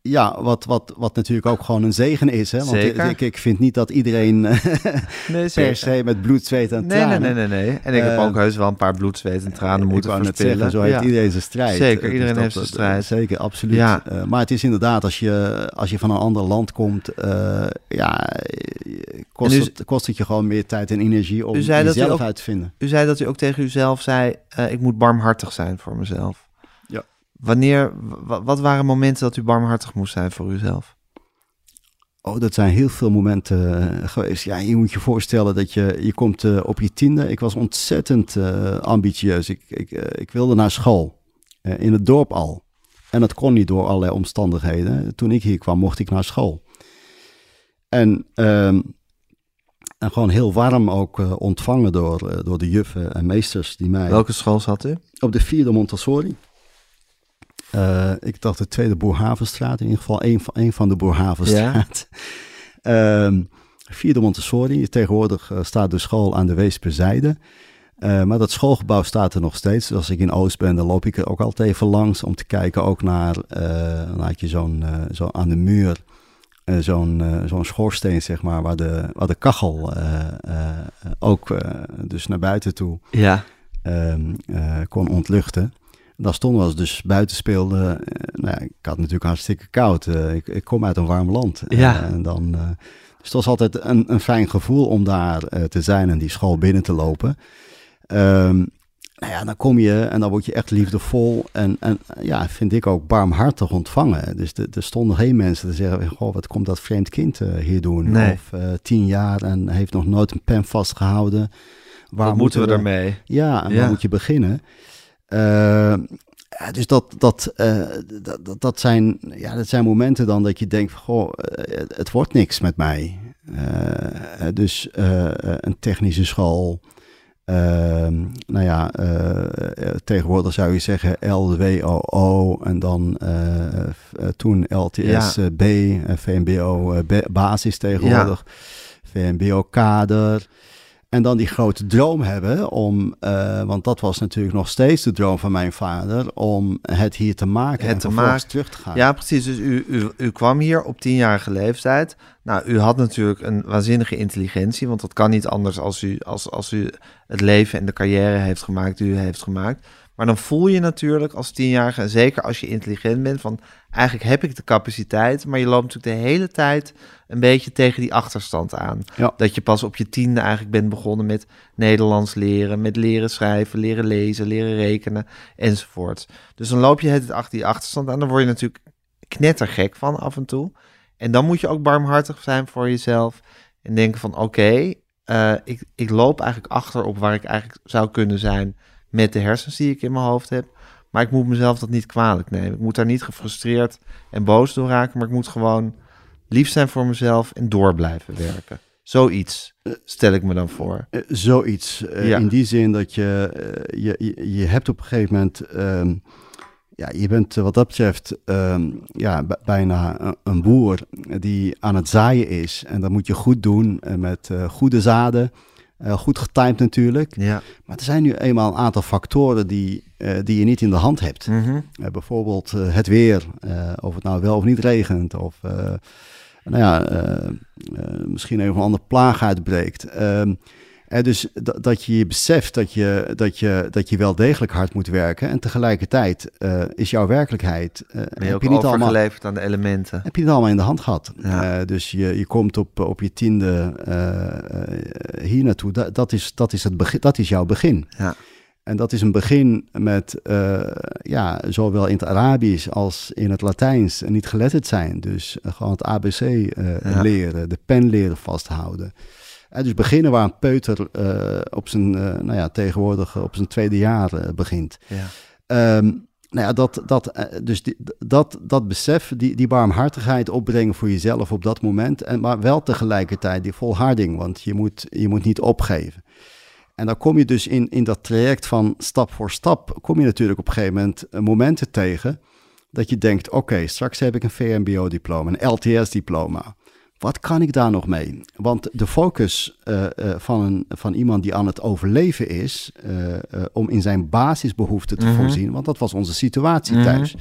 Ja, wat, wat, wat natuurlijk ook gewoon een zegen is. Hè? Want Zeker. Ik, ik vind niet dat iedereen Nee, per se met bloed, zweet en Nee, tranen... nee, nee, nee, nee. En ik heb Eh, ook heus wel een paar bloed, zweet en tranen moeten verspillen. zeggen, zo heeft Ja. iedereen zijn strijd. Zeker, iedereen heeft zijn strijd. Zeker, absoluut. Ja. Eh, maar het is inderdaad, als je, als je van een ander land komt, eh, ja, kost, u- het, kost het je gewoon meer tijd en energie om jezelf ook- uit te vinden. U zei dat u ook tegen uzelf zei, ik moet barmhartig zijn voor mezelf. Wanneer, wa- wat waren momenten dat u barmhartig moest zijn voor uzelf? Oh, dat zijn heel veel momenten eh, geweest. Ja, je moet je voorstellen dat je, je komt eh, op je tiende. Ik was ontzettend eh, ambitieus. Ik, ik, ik wilde naar school, in het dorp al. En dat kon niet door allerlei omstandigheden. Toen ik hier kwam, mocht ik naar school. En, ehm, en gewoon heel warm ook ontvangen door, door de juffen en meesters die mij... Welke school zat u? Op de vierde Montessori. Eh, ik dacht de tweede Boerhavenstraat, in ieder geval één van, één van de Boerhavenstraat. Ehm, vierde Montessori. Tegenwoordig eh, staat de school aan de Weesperzijde. Eh maar dat schoolgebouw staat er nog steeds. Dus als ik in Oost ben, dan loop ik er ook altijd even langs om te kijken ook naar, dan had je zo'n, zo aan de muur, zo'n, zo'n schoorsteen, zeg maar, waar de, waar de kachel ook dus naar buiten toe Ja. ehm, eh, kon ontluchten. Daar stonden we als dus buiten speelden. eh, nou ja, ik had natuurlijk hartstikke koud. eh, ik, ik kom uit een warm land. Ja. Eh, en dan, dus het was altijd een, een fijn gevoel om daar te zijn en die school binnen te lopen. Ehm, nou ja, dan kom je en dan word je echt liefdevol en, en ja, vind ik ook barmhartig ontvangen. Dus er stonden geen mensen te zeggen, goh, wat komt dat vreemd kind hier doen? Nee. Of tien jaar en heeft nog nooit een pen vastgehouden. Waar moeten we ermee? ja, en Ja. waar moet je beginnen? Eh, ja, dus dat, dat, eh, dat, dat, dat, zijn, ja, dat zijn momenten dan dat je denkt, van, goh, eh, het, wordt niks met mij. Eh, dus eh, een technische school, ehm, nou ja, eh, eh, tegenwoordig zou je zeggen LWOO en dan eh, eh, toen LTS Ja. B, eh, VMBO eh, basis tegenwoordig, VMBO kader. En dan die grote droom hebben om, eh, want dat was natuurlijk nog steeds de droom van mijn vader, om het hier te maken Het en te maken. terug te gaan. Ja, precies. Dus u, u, u kwam hier op tienjarige leeftijd. Nou, u had natuurlijk een waanzinnige intelligentie, want dat kan niet anders als u, als, als u het leven en de carrière heeft gemaakt die u heeft gemaakt. Maar dan voel je natuurlijk als tienjarige, en zeker als je intelligent bent, van eigenlijk heb ik de capaciteit, maar je loopt natuurlijk de hele tijd een beetje tegen die achterstand aan. Ja. Dat je pas op je tiende eigenlijk bent begonnen met Nederlands leren, met leren schrijven, leren lezen, leren rekenen enzovoort. Dus dan loop je het achter die achterstand aan, dan word je natuurlijk knettergek van af en toe. En dan moet je ook barmhartig zijn voor jezelf en denken van oké, eh, ik, ik loop eigenlijk achter op waar ik eigenlijk zou kunnen zijn met de hersens die ik in mijn hoofd heb. Maar ik moet mezelf dat niet kwalijk nemen. Ik moet daar niet gefrustreerd en boos door raken, maar ik moet gewoon lief zijn voor mezelf en door blijven werken. Zoiets stel ik me dan voor. Eh, zoiets. eh, Ja. In die zin dat je, eh, je, je, je hebt op een gegeven moment, ehm, ja, je bent wat dat betreft ehm, ja, bijna een, boer die aan het zaaien is. En dat moet je goed doen met goede zaden, eh, goed getimed natuurlijk. Ja. Maar er zijn nu eenmaal een aantal factoren die, eh, die je niet in de hand hebt. Mhm. Eh, bijvoorbeeld het weer, of het nou wel of niet regent, of nou ja, misschien even een andere plaag uitbreekt. Ehm, dus dat, dat je je beseft dat je, dat, je, dat je wel degelijk hard moet werken en tegelijkertijd eh, is jouw werkelijkheid, Ben je heb, je niet allemaal, aan de elementen. heb je het allemaal in de hand gehad. Ja. Eh, dus je, je komt op, op je tiende hier naartoe, dat, dat, is, dat, is het begin, dat is jouw begin. Ja. En dat is een begin met, ja, zowel in het Arabisch als in het Latijns niet geletterd zijn. Dus gewoon het ABC Ja. leren, de pen leren vasthouden. En dus beginnen waar een peuter eh, op zijn, eh, nou ja, tegenwoordig op zijn tweede jaar eh, begint. Ja. Ehm, nou ja, dat, dat, eh, dus die, dat, dat besef, die, die barmhartigheid opbrengen voor jezelf op dat moment. En, maar wel tegelijkertijd die volharding, want je moet, je moet niet opgeven. En dan kom je dus in, in dat traject van stap voor stap, kom je natuurlijk op een gegeven moment eh, momenten tegen dat je denkt, oké, straks heb ik een VMBO-diploma, een LTS-diploma. Wat kan ik daar nog mee? Want de focus eh, eh, van, een, van iemand die aan het overleven is, eh, om in zijn basisbehoeften te Mhm. voorzien, want dat was onze situatie Mhm. thuis,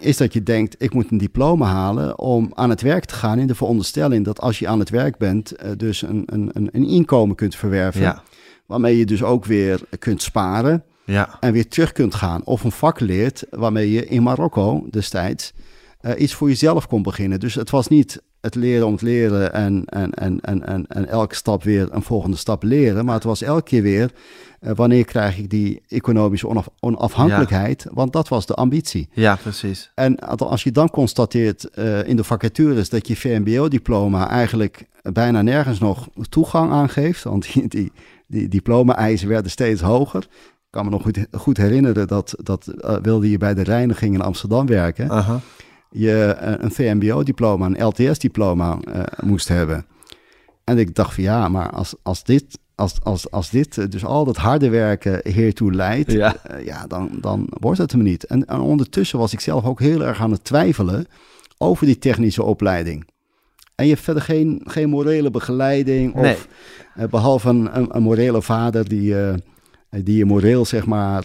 is dat je denkt, ik moet een diploma halen om aan het werk te gaan in de veronderstelling dat als je aan het werk bent, dus een, een, een, inkomen kunt verwerven, Ja. waarmee je dus ook weer kunt sparen Ja. en weer terug kunt gaan. Of een vak leert waarmee je in Marokko destijds iets voor jezelf kon beginnen. Dus het was niet het leren om het leren en, en, en, en, en, en elke stap weer een volgende stap leren. Maar het was elke keer weer, eh, wanneer krijg ik die economische onaf- onafhankelijkheid? Want dat was de ambitie. Ja, precies. En als je dan constateert eh, in de vacatures dat je VMBO-diploma eigenlijk bijna nergens nog toegang aangeeft, want die, die, die diploma-eisen werden steeds hoger. Ik kan me nog goed, goed herinneren dat, dat eh, wilde je bij de reiniging in Amsterdam werken, Aha. Je eh, een VMBO-diploma, een LTS-diploma eh, moest hebben. En ik dacht van ja, maar als, als dit, als, als, als dit eh, dus al dat harde werken hiertoe leidt, Ja. ja, dan, dan wordt het hem niet. En, en ondertussen was ik zelf ook heel erg aan het twijfelen over die technische opleiding. En je hebt verder geen, geen morele begeleiding, of Nee. eh, behalve een, een, een morele vader die, die je moreel zeg maar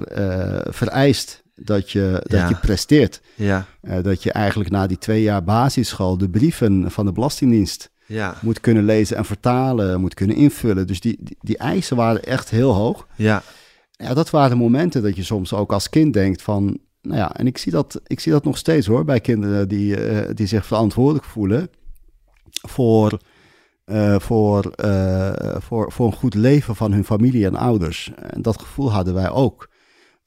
vereist dat je, dat Ja. je presteert. Ja. Eh, dat je eigenlijk na die twee jaar basisschool de brieven van de Belastingdienst Ja. moet kunnen lezen en vertalen, moet kunnen invullen. Dus die, die, die eisen waren echt heel hoog. Ja. Ja, dat waren momenten dat je soms ook als kind denkt van, nou ja, en ik zie dat, ik zie dat nog steeds hoor, bij kinderen die, eh, die zich verantwoordelijk voelen voor, eh, voor, voor, voor een goed leven van hun familie en ouders. En dat gevoel hadden wij ook.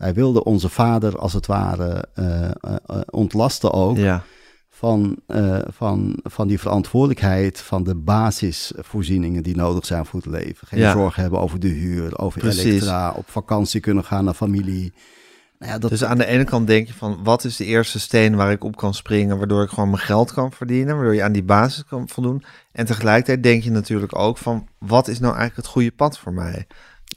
Wij wilden onze vader als het ware eh, eh, eh, ontlasten ook Ja. van, van, van die verantwoordelijkheid van de basisvoorzieningen die nodig zijn voor het leven. Geen Ja. zorgen hebben over de huur, over Precies. elektra, op vakantie kunnen gaan naar familie. Nou ja, dat, Dus aan de ene kant denk je van, wat is de eerste steen waar ik op kan springen, waardoor ik gewoon mijn geld kan verdienen, waardoor je aan die basis kan voldoen. En tegelijkertijd denk je natuurlijk ook van, wat is nou eigenlijk het goede pad voor mij?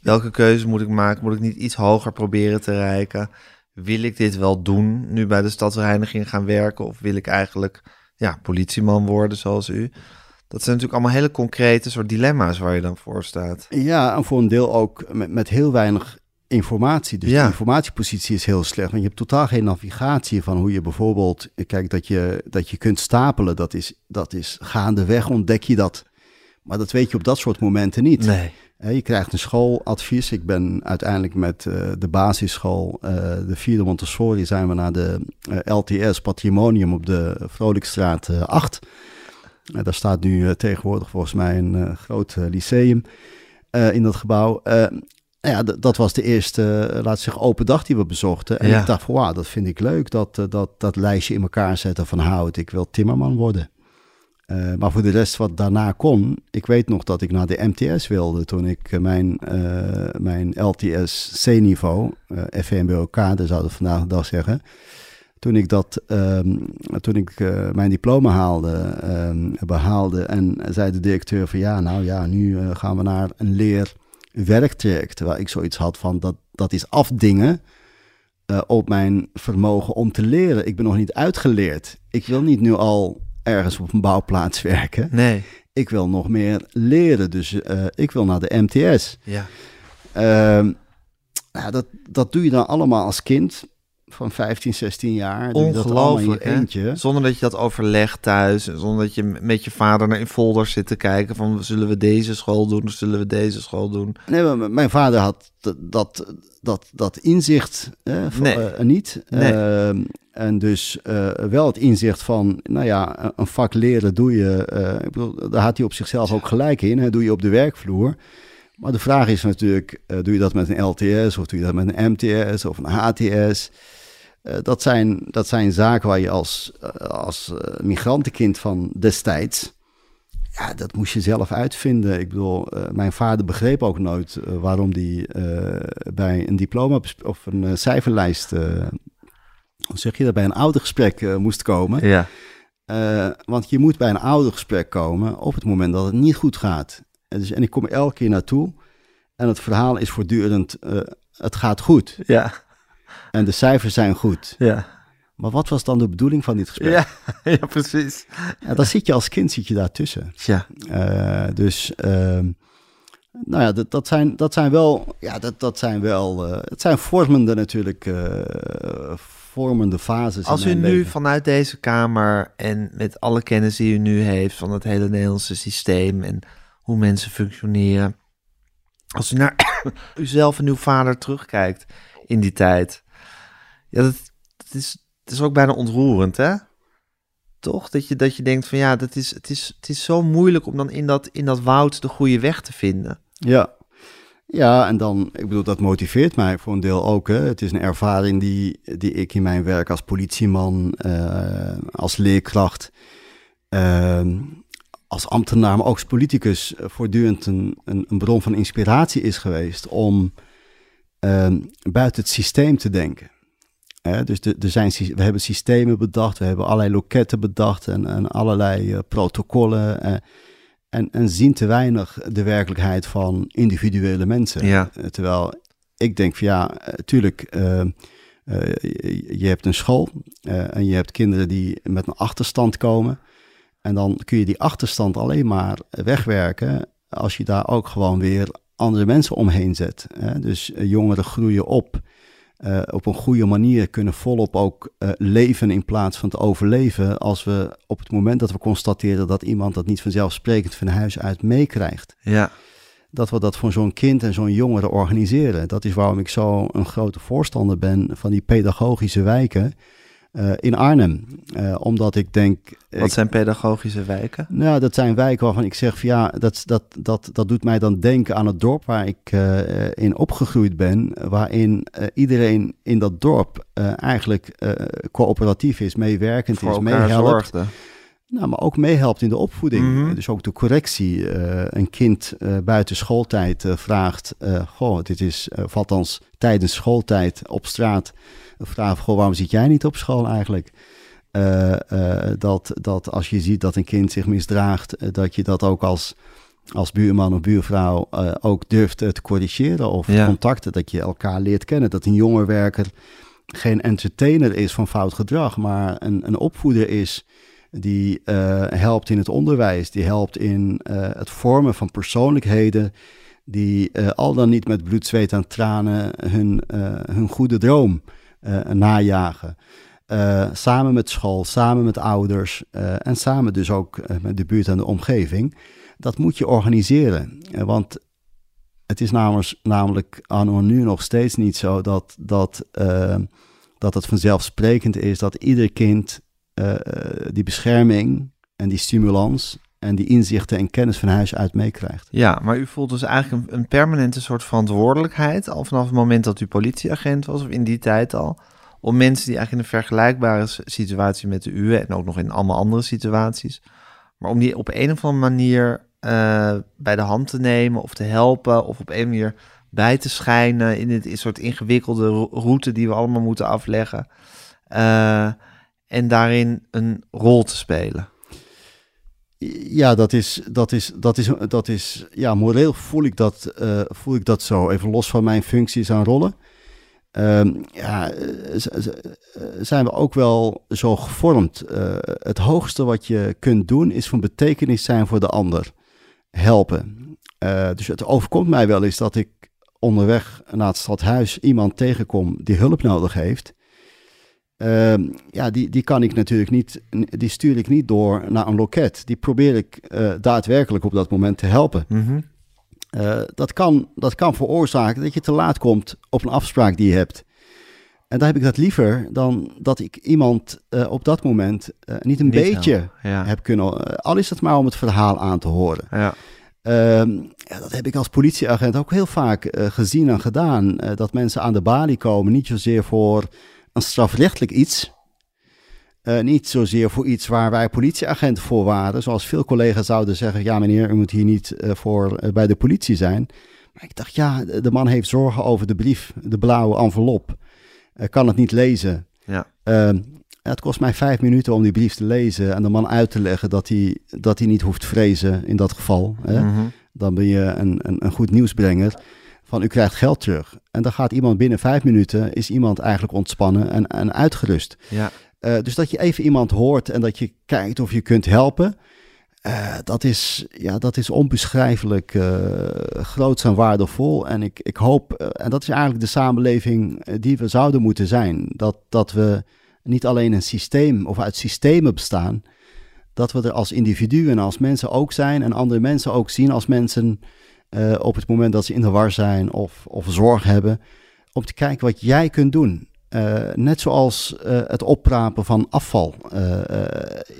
Welke keuze moet ik maken? Moet ik niet iets hoger proberen te reiken? Wil ik dit wel doen, nu bij de stadsreiniging gaan werken? Of wil ik eigenlijk ja, politieman worden zoals u? Dat zijn natuurlijk allemaal hele concrete soort dilemma's waar je dan voor staat. Ja, en voor een deel ook met, met heel weinig informatie. Dus Ja. de informatiepositie is heel slecht. Want je hebt totaal geen navigatie van hoe je bijvoorbeeld... Kijk, dat je, dat je kunt stapelen, dat is, dat is gaandeweg ontdek je dat. Maar dat weet je op dat soort momenten niet. Nee. Je krijgt een schooladvies. Ik ben uiteindelijk met eh, de basisschool, eh, de vierde Montessori, zijn we naar de eh, LTS Patrimonium op de Vrolijkstraat eh 8. Eh, daar staat nu tegenwoordig volgens mij een groot lyceum in dat gebouw. Nou ja, dat was de eerste, laat zeggen, open dag die we bezochten. En Ja. ik dacht van, wauw, dat vind ik leuk, dat, dat, dat lijstje in elkaar zetten van hout. Ik wil timmerman worden. Eh, maar voor de rest wat daarna kon, ik weet nog dat ik naar de MTS wilde toen ik eh, mijn, eh, mijn LTS C-niveau, eh FVMBOK, dat zouden vandaag de dag zeggen. Toen ik, dat, ehm, toen ik mijn diploma haalde, ehm, behaalde en zei de directeur van ja, nou ja, nu gaan we naar een leerwerktraject. Terwijl ik zoiets had van dat, dat is afdingen op mijn vermogen om te leren. Ik ben nog niet uitgeleerd. Ik wil niet nu al ergens op een bouwplaats werken. Nee. Ik wil nog meer leren, dus eh, ik wil naar de MTS. Ja. Ehm, nou, dat, dat doe je dan allemaal als kind van 15, 16 jaar. Dat Ongelooflijk, eentje. Zonder dat je dat overlegt thuis. Zonder dat je met je vader naar in folders zit te kijken van... zullen we deze school doen of zullen we deze school doen? Nee, mijn vader had dat, dat, dat, inzicht eh, van, Nee. niet. Nee. Ehm, en dus eh, wel het inzicht van, nou ja, een- een vak leren doe je, eh, ik bedoel, daar had hij op zichzelf ook gelijk in, hè, doe je op de werkvloer. Maar de vraag is natuurlijk, eh, doe je dat met een LTS of doe je dat met een MTS of een HTS? Eh, dat, zijn, dat zijn zaken waar je als, eh, als eh, migrantenkind van destijds, ja, dat moest je zelf uitvinden. Ik bedoel, mijn vader begreep ook nooit waarom die bij een diploma of een cijferlijst, hoe zeg je dat, bij een oudergesprek moest komen. Ja. Want je moet bij een oudergesprek komen op het moment dat het niet goed gaat. En, dus, en ik kom elke keer naartoe en het verhaal is voortdurend, het gaat goed. Ja. En de cijfers zijn goed. Ja. Maar wat was dan de bedoeling van dit gesprek? Ja. ja, precies. Ja, dan zit je als kind zit je daartussen. Ja. Eh, dus, ehm, nou ja, dat, dat, zijn, dat zijn wel, ja, dat, dat zijn wel, eh, het zijn vormende natuurlijk, eh, vormende fases. Als u nu leven. vanuit deze kamer en met alle kennis die u nu heeft van het hele Nederlandse systeem en hoe mensen functioneren, als u naar uzelf en uw vader terugkijkt in die tijd, ja, dat, dat is, is ook bijna ontroerend, hè? Toch? Dat je, dat je denkt van ja, dat is, het, is, het is zo moeilijk om dan in dat, in dat woud de goede weg te vinden. Ja. Ja, en dan, ik bedoel, dat motiveert mij voor een deel ook. Hè. Het is een ervaring die, die ik in mijn werk als politieman, eh, als leerkracht, eh, als ambtenaar, maar ook als politicus eh, voortdurend een, een, bron van inspiratie is geweest om eh, buiten het systeem te denken. Hè, dus de, er zijn, we hebben systemen bedacht, we hebben allerlei loketten bedacht en, en allerlei eh, protocollen. eh, en, en zien te weinig de werkelijkheid van individuele mensen. Ja. Eh, terwijl ik denk van ja, tuurlijk, eh, eh, je, hebt een school en je hebt kinderen die met een achterstand komen. En dan kun je die achterstand alleen maar wegwerken als je daar ook gewoon weer andere mensen omheen zet. Hè? Dus jongeren groeien op eh, op een goede manier, kunnen volop ook eh, leven in plaats van te overleven. Als we op het moment dat we constateren dat iemand dat niet vanzelfsprekend van huis uit meekrijgt Ja, dat we dat voor zo'n kind en zo'n jongere organiseren. Dat is waarom ik zo een grote voorstander ben van die pedagogische wijken eh, in Arnhem. Eh, omdat ik denk... wat ik- zijn pedagogische wijken? nou, dat zijn wijken waarvan ik zeg van ja, dat, dat, dat, dat doet mij dan denken aan het dorp waar ik eh, in opgegroeid ben. Waarin iedereen in dat dorp eigenlijk coöperatief is, meewerkend Voor is, meehelpt. Nou, maar ook meehelpt in de opvoeding. Mhm. Dus ook de correctie. Een kind buiten schooltijd vraagt, goh, dit is, althans tijdens schooltijd op straat, uh, vraagt, goh, waarom zit jij niet op school eigenlijk? Eh, eh, dat, dat als je ziet dat een kind zich misdraagt, eh, dat je dat ook als, als buurman of buurvrouw ook durft te corrigeren of Ja. contacten, dat je elkaar leert kennen. Dat een jonge werker geen entertainer is van fout gedrag, maar een, een opvoeder is die helpt in het onderwijs, die helpt in het vormen van persoonlijkheden die al dan niet met bloed, zweet en tranen hun, hun goede droom najagen. samen met school, samen met ouders en samen dus ook met de buurt en de omgeving. Dat moet je organiseren. want het is namelijk, namelijk anno nu nog steeds niet zo dat, dat, dat het vanzelfsprekend is dat ieder kind die bescherming en die stimulans en die inzichten en kennis van huis uit meekrijgt. Ja, maar u voelt dus eigenlijk een, permanente soort verantwoordelijkheid al vanaf het moment dat u politieagent was of in die tijd al, om mensen die eigenlijk in een vergelijkbare situatie met de uwe en ook nog in allemaal andere situaties, maar om die op een of andere manier uh, bij de hand te nemen of te helpen of op een manier bij te schijnen in dit soort ingewikkelde route die we allemaal moeten afleggen. Uh, en daarin een rol te spelen. Ja, dat is, dat is, dat is, dat is, ja, moreel voel ik dat, uh, voel ik dat zo. Even los van mijn functies en rollen. Um, ja, zijn we ook wel zo gevormd. Het hoogste wat je kunt doen is van betekenis zijn voor de ander helpen. Dus het overkomt mij wel eens dat ik onderweg naar het stadhuis iemand tegenkom die hulp nodig heeft. Uh, ja, die, die kan ik natuurlijk niet, die stuur ik niet door naar een loket. Die probeer ik uh, daadwerkelijk op dat moment te helpen. Mm -hmm. dat, kan, dat kan veroorzaken dat je te laat komt op een afspraak die je hebt. En dan heb ik dat liever dan dat ik iemand uh, op dat moment niet een niet beetje ja. heb kunnen. Al is het maar om het verhaal aan te horen. Ja. Um, ja, dat heb ik als politieagent ook heel vaak gezien en gedaan. dat mensen aan de balie komen, niet zozeer voor een strafrechtelijk iets. niet zozeer voor iets waar wij politieagenten voor waren. Zoals veel collega's zouden zeggen: ja, meneer, u moet hier niet voor bij de politie zijn. Maar ik dacht, ja, de man heeft zorgen over de brief, de blauwe envelop kan het niet lezen. Ja. Uh, het kost mij vijf minuten om die brief te lezen en de man uit te leggen dat hij, dat hij niet hoeft vrezen in dat geval. Hè? Mm -hmm. Dan ben je een, een, een, goed nieuwsbrenger van u krijgt geld terug. En dan gaat iemand binnen vijf minuten, is iemand eigenlijk ontspannen en, en uitgerust. Ja. Uh, dus dat je even iemand hoort en dat je kijkt of je kunt helpen. Uh, dat, is, ja, dat is onbeschrijfelijk uh, groot en waardevol. En ik, ik hoop, uh, en dat is eigenlijk de samenleving die we zouden moeten zijn. Dat, dat we niet alleen een systeem of uit systemen bestaan. Dat we er als individuen en als mensen ook zijn. En andere mensen ook zien als mensen op het moment dat ze in de war zijn of, of zorg hebben. Om te kijken wat jij kunt doen. net zoals het oprapen van afval.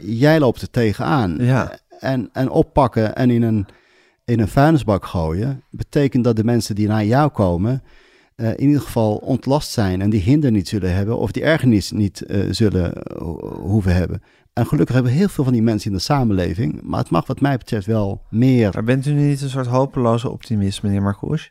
jij loopt er tegenaan. Ja en, en oppakken en in een, in een vuilnisbak gooien, betekent dat de mensen die naar jou komen, uh, in ieder geval ontlast zijn en die hinder niet zullen hebben of die ergernis niet uh, zullen hoeven hebben. En gelukkig hebben we heel veel van die mensen in de samenleving, maar het mag wat mij betreft wel meer. Maar bent u niet een soort hopeloze optimist, meneer Marcouch?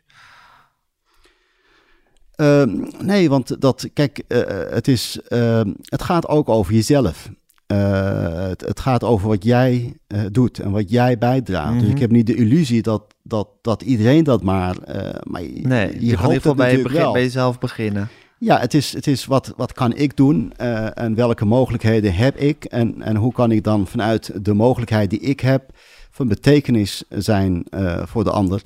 Ehm, nee, want dat, kijk, het, is, ehm, het gaat ook over jezelf. Uh, het, het, gaat over wat jij doet en wat jij bijdraagt. Mm -hmm. Dus ik mhm. heb niet de illusie dat, dat, dat iedereen dat maar. Maar nee, je, je hoopt het bij, begin, bij jezelf beginnen. Ja, het is, het is wat, wat kan ik doen en welke mogelijkheden heb ik en, en hoe kan ik dan vanuit de mogelijkheid die ik heb van betekenis zijn voor de ander.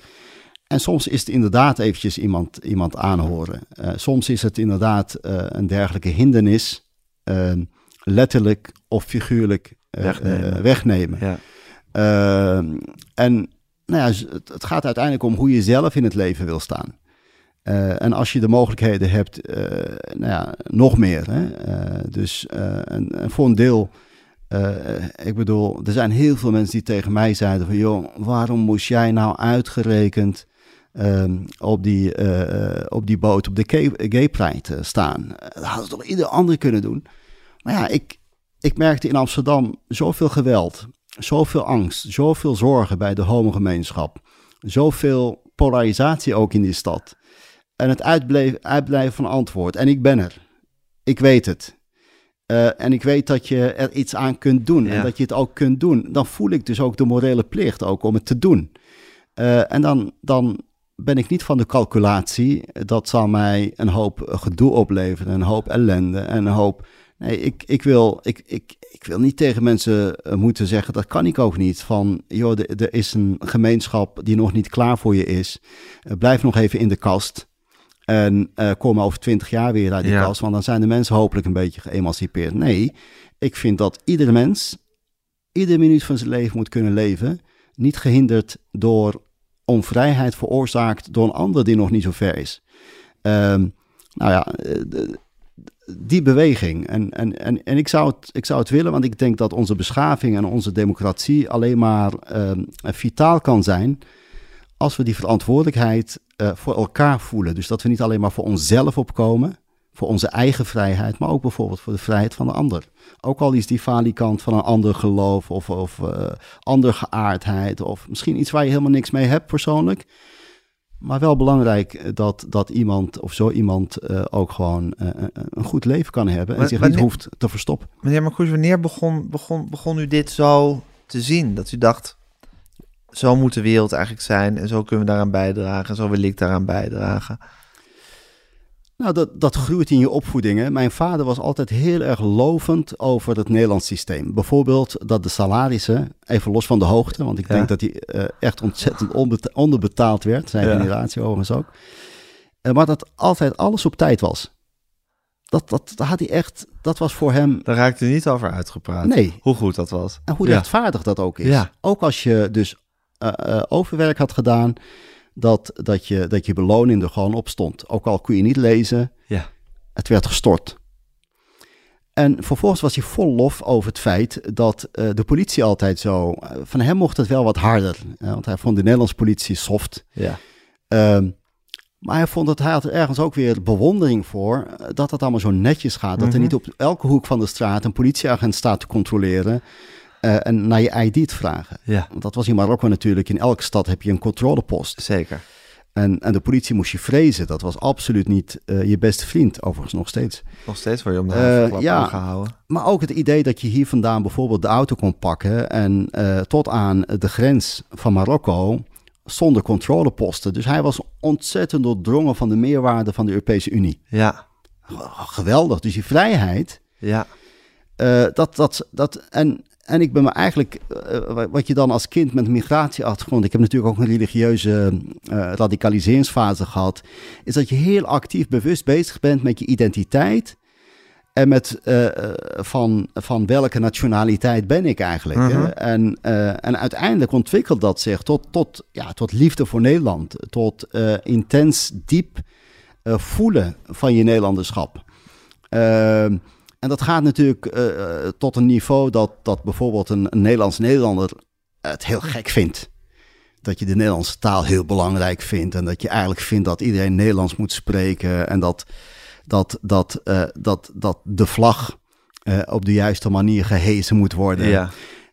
En soms is het inderdaad eventjes iemand, iemand aanhoren. soms is het inderdaad een dergelijke hindernis. Ehm, letterlijk of figuurlijk wegnemen. Wegnemen. Ja. Uh, en nou ja, het, het, gaat uiteindelijk om hoe je zelf in het leven wil staan. En als je de mogelijkheden hebt, nou ja, nog meer. Hè? dus en, en, voor een deel, ik bedoel, er zijn heel veel mensen die tegen mij zeiden van... joh, waarom moest jij nou uitgerekend um, op, die, op die boot op de Gay, gay Pride staan? Dat hadden toch ieder ander kunnen doen? Maar ja, ik, ik merkte in Amsterdam zoveel geweld, zoveel angst, zoveel zorgen bij de homogemeenschap, zoveel polarisatie ook in die stad. En het uitblijven van antwoord. En ik ben er. Ik weet het. Uh, en ik weet dat je er iets aan kunt doen ja. en dat je het ook kunt doen. Dan voel ik dus ook de morele plicht ook om het te doen. Uh, en dan, dan ben ik niet van de calculatie. Dat zal mij een hoop gedoe opleveren, een hoop ellende en een hoop Nee, ik, ik, wil, ik, ik, ik wil niet tegen mensen eh, moeten zeggen, dat kan ik ook niet. Van, joh, er- is een gemeenschap die nog niet klaar voor je is. Eh, blijf nog even in de kast. En eh, kom over twintig jaar weer uit die Ja. kast, want dan zijn de mensen hopelijk een beetje geëmancipeerd. Nee, ik vind dat iedere mens iedere minuut van zijn leven moet kunnen leven. Niet gehinderd door onvrijheid veroorzaakt door een ander die nog niet zo ver is. Ehm, nou ja, eh, de- die beweging. En, en, en, en ik, zou het, ik zou het willen, want ik denk dat onze beschaving en onze democratie alleen maar ehm, vitaal kan zijn als we die verantwoordelijkheid eh, voor elkaar voelen. Dus dat we niet alleen maar voor onszelf opkomen, voor onze eigen vrijheid, maar ook bijvoorbeeld voor de vrijheid van de ander. Ook al is die falikant van een ander geloof of, of eh, andere geaardheid, of misschien iets waar je helemaal niks mee hebt persoonlijk. Maar wel belangrijk dat, dat iemand of zo iemand eh, ook gewoon een- een goed leven kan hebben en Maar zich niet wanneer- hoeft te verstoppen. Meneer Marcouch, wanneer begon, begon, begon u dit zo te zien? Dat u dacht, zo moet de wereld eigenlijk zijn en zo kunnen we daaraan bijdragen en zo wil ik daaraan bijdragen. Nou, dat, dat groeit in je opvoeding. Hè. Mijn vader was altijd heel erg lovend over het Nederlands systeem. Bijvoorbeeld dat de salarissen, even los van de hoogte, want ik Ja. denk dat hij eh, echt ontzettend onderbetaald werd, zijn Ja. generatie overigens ook. Eh, maar dat altijd alles op tijd was. Dat, dat, dat had hij echt, dat was voor hem, Daar raakte u niet over uitgepraat. nee. Hoe goed dat was. En hoe Ja. rechtvaardig dat ook is. Ja. Ook als je dus eh, eh, overwerk had gedaan, dat, dat, je, dat je beloning er gewoon op stond. Ook al kon je niet lezen, Ja. het werd gestort. En vervolgens was hij vol lof over het feit dat eh, de politie altijd zo... van hem mocht het wel wat harder. want hij vond de Nederlandse politie soft. Ja. Ehm, maar hij vond dat hij had er ergens ook weer bewondering voor... dat het allemaal zo netjes gaat. Dat er Mhm. niet op elke hoek van de straat een politieagent staat te controleren... eh, en naar je ID te vragen. ja, Want dat was in Marokko natuurlijk. In elke stad heb je een controlepost. zeker. En, en de politie moest je vrezen. Dat was absoluut niet eh, je beste vriend, overigens nog steeds. Nog steeds word je om de Eh, havenklap ja. aangehouden. Maar ook het idee dat je hier vandaan bijvoorbeeld de auto kon pakken en tot aan de grens van Marokko zonder controleposten. Dus hij was ontzettend doordrongen van de meerwaarde van de Europese Unie. Ja, Geweldig. Dus die vrijheid, ja, dat, dat, dat, en, en ik ben me eigenlijk, eh, wat je dan als kind met een migratieachtergrond, ik heb natuurlijk ook een religieuze eh, radicaliseringsfase gehad, is dat je heel actief bewust bezig bent met je identiteit. En met eh, van, van welke nationaliteit ben ik eigenlijk. hè? Mhm. En, en uiteindelijk ontwikkelt dat zich tot, tot, ja, tot liefde voor Nederland. Tot intens diep voelen van je Nederlanderschap. En dat gaat natuurlijk eh, eh, tot een niveau dat, dat bijvoorbeeld een, een Nederlands Nederlander het heel gek vindt. Dat je de Nederlandse taal heel belangrijk vindt. En dat je eigenlijk vindt dat iedereen Nederlands moet spreken. En dat, dat, dat, eh, dat, dat de vlag op de juiste manier gehezen moet worden. ja.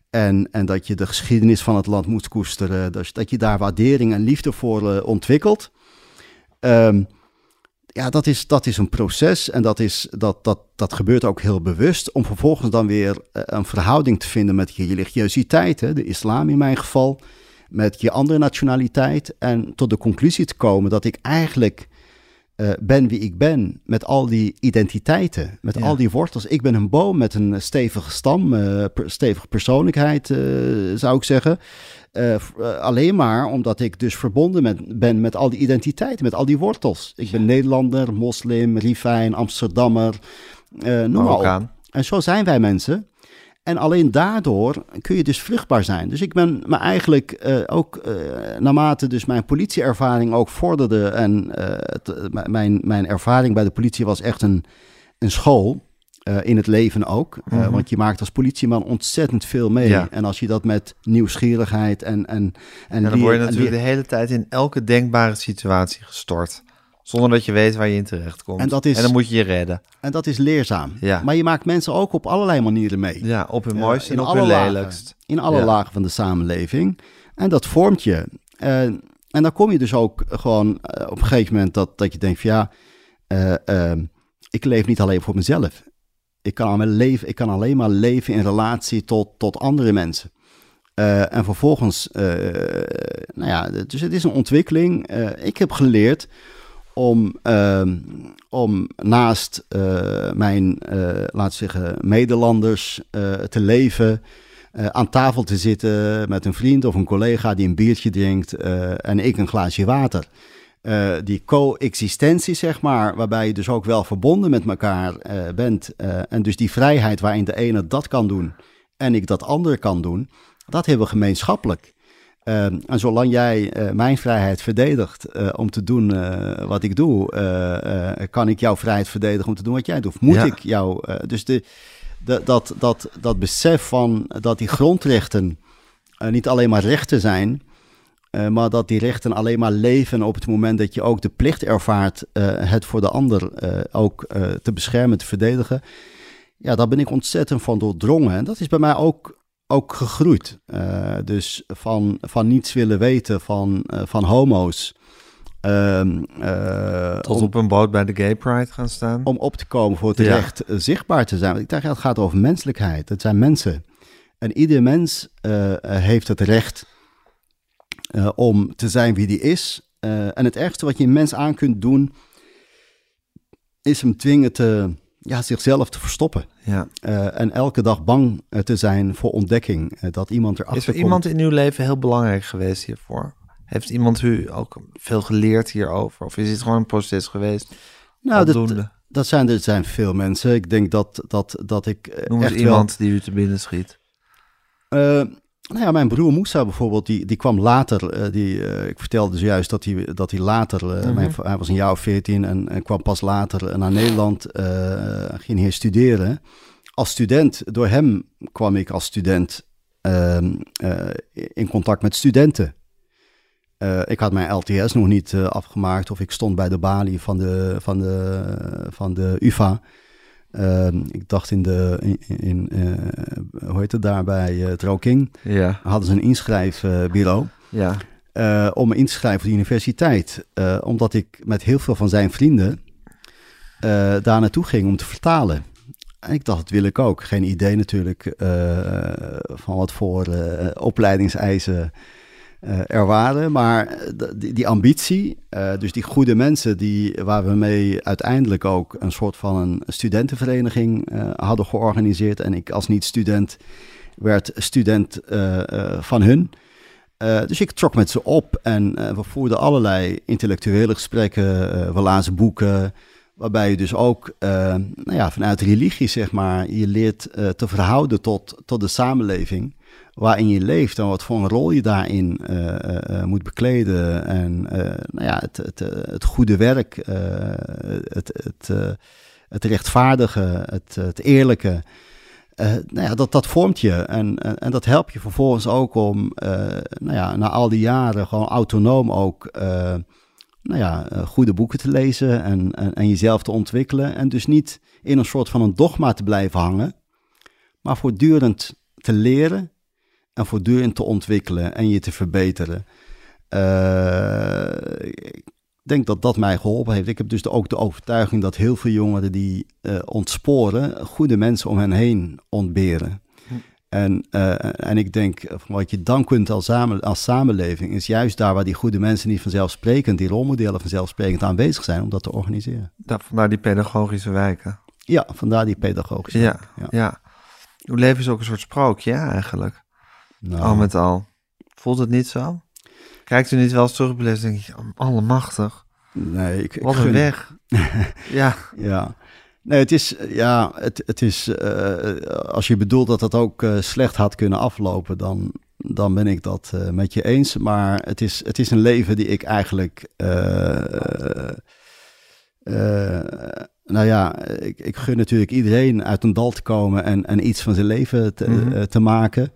En, en dat je de geschiedenis van het land moet koesteren. Dus dat je daar waardering en liefde voor ontwikkelt. Ehm, ja, dat is, dat is een proces en dat, is, dat, dat, dat gebeurt ook heel bewust. Om vervolgens dan weer eh, een verhouding te vinden met je religiositeit, hè, de islam in mijn geval, met je andere nationaliteit. En tot de conclusie te komen dat ik eigenlijk eh, ben wie ik ben, met al die identiteiten, met Ja. al die wortels. Ik ben een boom met een stevige stam, eh, per- stevige persoonlijkheid, zou ik zeggen. Eh, eh, alleen maar omdat ik dus verbonden met, ben met al die identiteiten, met al die wortels. Ik ben Nederlander, moslim, Rifijn, Amsterdammer, eh noem maar op. En zo zijn wij mensen. En alleen daardoor kun je dus vruchtbaar zijn. Dus ik ben me eigenlijk ook, naarmate dus mijn politieervaring ook vorderde... en het- mijn, mijn ervaring bij de politie was echt een, een school... eh, in het leven ook. Eh, Mhm. want je maakt als politieman ontzettend veel mee. Ja. En als je dat met nieuwsgierigheid en... En, en, En dan word je natuurlijk de hele tijd in elke denkbare situatie gestort. Zonder dat je weet waar je in terecht komt. En dat is- en dan moet je je redden. en dat is leerzaam. Ja. Maar je maakt mensen ook op allerlei manieren mee. Ja, op hun Ja, mooist en op hun lagen. lelijkst. In alle Ja. lagen van de samenleving. En dat vormt je. Eh, en dan kom je dus ook gewoon eh, op een gegeven moment dat, dat je denkt van ja, eh, eh, ik leef niet alleen voor mezelf. Ik kan, leven, ik kan alleen maar leven in relatie tot, tot andere mensen. Eh, en vervolgens, eh, nou ja, dus het is een ontwikkeling. Eh, ik heb geleerd om, ehm, om naast mijn, laten zeggen, Nederlanders te leven, aan tafel te zitten met een vriend of een collega die een biertje drinkt en ik een glaasje water. Die coexistentie, zeg maar, waarbij je dus ook wel verbonden met elkaar bent. en dus die vrijheid waarin de ene dat kan doen en ik dat andere kan doen, dat hebben we gemeenschappelijk. En zolang jij mijn vrijheid verdedigt om te doen wat ik doe, kan ik jouw vrijheid verdedigen om te doen wat jij doet. Of moet ja. ik jou. dus de, de, dat, dat, dat besef van dat die grondrechten niet alleen maar rechten zijn, maar dat die rechten alleen maar leven op het moment dat je ook de plicht ervaart het voor de ander ook te beschermen, te verdedigen. Ja, daar ben ik ontzettend van doordrongen. En dat is bij mij ook ook gegroeid. Dus van, van niets willen weten van, van homo's. Um, Tot om, op een boot bij de Gay Pride gaan staan. Om op te komen voor het ja. recht zichtbaar te zijn. Want ik dacht, ja, het gaat over menselijkheid. Het zijn mensen. En ieder mens heeft het recht om te zijn wie die is. en het ergste wat je een mens aan kunt doen, is hem dwingen te ja, zichzelf te verstoppen. Ja. Uh, en elke dag bang eh, te zijn voor ontdekking. Dat iemand erachter Is er iemand in uw leven heel belangrijk geweest hiervoor? Heeft iemand u ook veel geleerd hierover? Of is het gewoon een proces geweest? Nou, dat, dat, zijn, er zijn veel mensen. Ik denk dat, dat, dat ik. Noem eens iemand die u te binnen schiet. Nou ja, mijn broer Moussa bijvoorbeeld, die, die kwam later. Uh, die, uh, ik vertelde dus juist dat hij, dat hij later, uh, mm-hmm. mijn, hij was een jaar of veertien en, en kwam pas later naar Nederland, ging hier studeren. Als student, door hem kwam ik als student ehm, in contact met studenten. ik had mijn LTS nog niet afgemaakt of ik stond bij de balie van de, van de, van de UvA. Ehm, ik dacht in de, in, in uh, hoe heet het daar, bij uh, Troking, ja. hadden ze een inschrijfbureau. ja. Uh, om me in te schrijven voor de universiteit. omdat ik met heel veel van zijn vrienden daar naartoe ging om te vertalen. En ik dacht, dat wil ik ook. Geen idee natuurlijk van wat voor opleidingseisen uh, er waren. Maar eh, die, die ambitie, uh, dus die goede mensen die, waar we mee uiteindelijk ook een soort van een studentenvereniging hadden georganiseerd. En ik als niet-student werd student van hun. dus ik trok met ze op en we voerden allerlei intellectuele gesprekken, we lazen boeken. Waarbij je dus ook nou ja, vanuit religie, zeg maar, je leert te verhouden tot, tot de samenleving waarin je leeft en wat voor een rol je daarin uh, uh, moet bekleden. En nou ja, het, het, het goede werk, het, het, het rechtvaardige, het, het eerlijke. nou ja, dat, dat vormt je en, en, en dat helpt je vervolgens ook om nou ja, na al die jaren gewoon autonoom ook nou ja, goede boeken te lezen en, en, en jezelf te ontwikkelen. En dus niet in een soort van een dogma te blijven hangen, maar voortdurend te leren en voortdurend te ontwikkelen en je te verbeteren. Uh, ik denk dat dat mij geholpen heeft. Ik heb dus ook de overtuiging dat heel veel jongeren die uh, ontsporen, goede mensen om hen heen ontberen. Hm. En, uh, en ik denk, wat je dan kunt als, samen, als samenleving, is juist daar waar die goede mensen niet vanzelfsprekend, die rolmodellen vanzelfsprekend aanwezig zijn, om dat te organiseren. Vandaar die pedagogische wijken. Ja, vandaar die pedagogische ja, wijken. Ja. ja. Uw leven is ook een soort sprookje, eigenlijk. Nou. Al met al. Voelt het niet zo? Kijkt u niet wel eens terug op denk je, allemachtig. Nee, ik, Wat een weg. ja. Ja. Nee, het is, ja, het, het is, uh, als je bedoelt dat het ook uh, slecht had kunnen aflopen, dan, dan ben ik dat uh, met je eens. Maar het is, het is een leven die ik eigenlijk, nou ja, ik, ik gun natuurlijk iedereen uit een dal te komen en, en iets van zijn leven te, mm -hmm. te maken.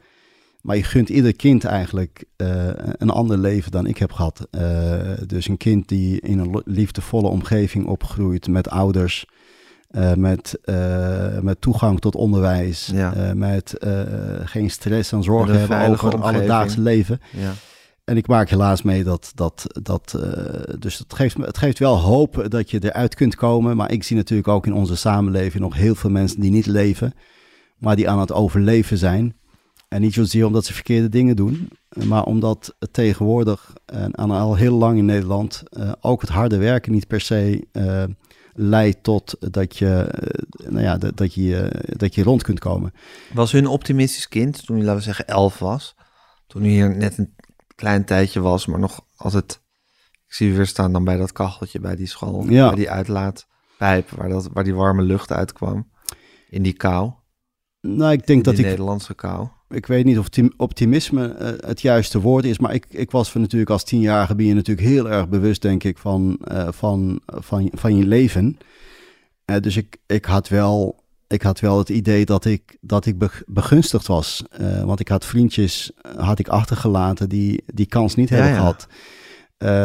Maar je gunt ieder kind eigenlijk uh, een ander leven dan ik heb gehad. Uh, dus een kind die in een liefdevolle omgeving opgroeit met ouders. Uh, met, met toegang tot onderwijs. Ja. met geen stress en zorgen hebben over het alledaagse leven. Ja. En ik maak helaas mee dat dat. dat dus het geeft, het geeft wel hoop dat je eruit kunt komen. Maar ik zie natuurlijk ook in onze samenleving nog heel veel mensen die niet leven. Maar die aan het overleven zijn. En niet zozeer omdat ze verkeerde dingen doen, maar omdat het tegenwoordig en al heel lang in Nederland uh, ook het harde werken niet per se uh, leidt tot dat je, uh, nou ja, dat, dat, je, dat je rond kunt komen. Was u een optimistisch kind toen u, laten we zeggen, elf was? Toen u hier net een klein tijdje was, maar nog altijd... Ik zie u weer staan dan bij dat kacheltje bij die school, ja. bij die uitlaatpijp, waar, dat, waar die warme lucht uitkwam. In die kou. Nou, ik denk in dat die ik... Nederlandse kou ik weet niet of optimisme uh, het juiste woord is, maar ik, ik was van natuurlijk als tienjarige ben je natuurlijk heel erg bewust, denk ik, van, uh, van, van, van je leven. Uh, dus ik, ik, had wel, ik had wel het idee dat ik, dat ik begunstigd was. want ik had vriendjes had ik achtergelaten die die kans niet hebben ja. gehad.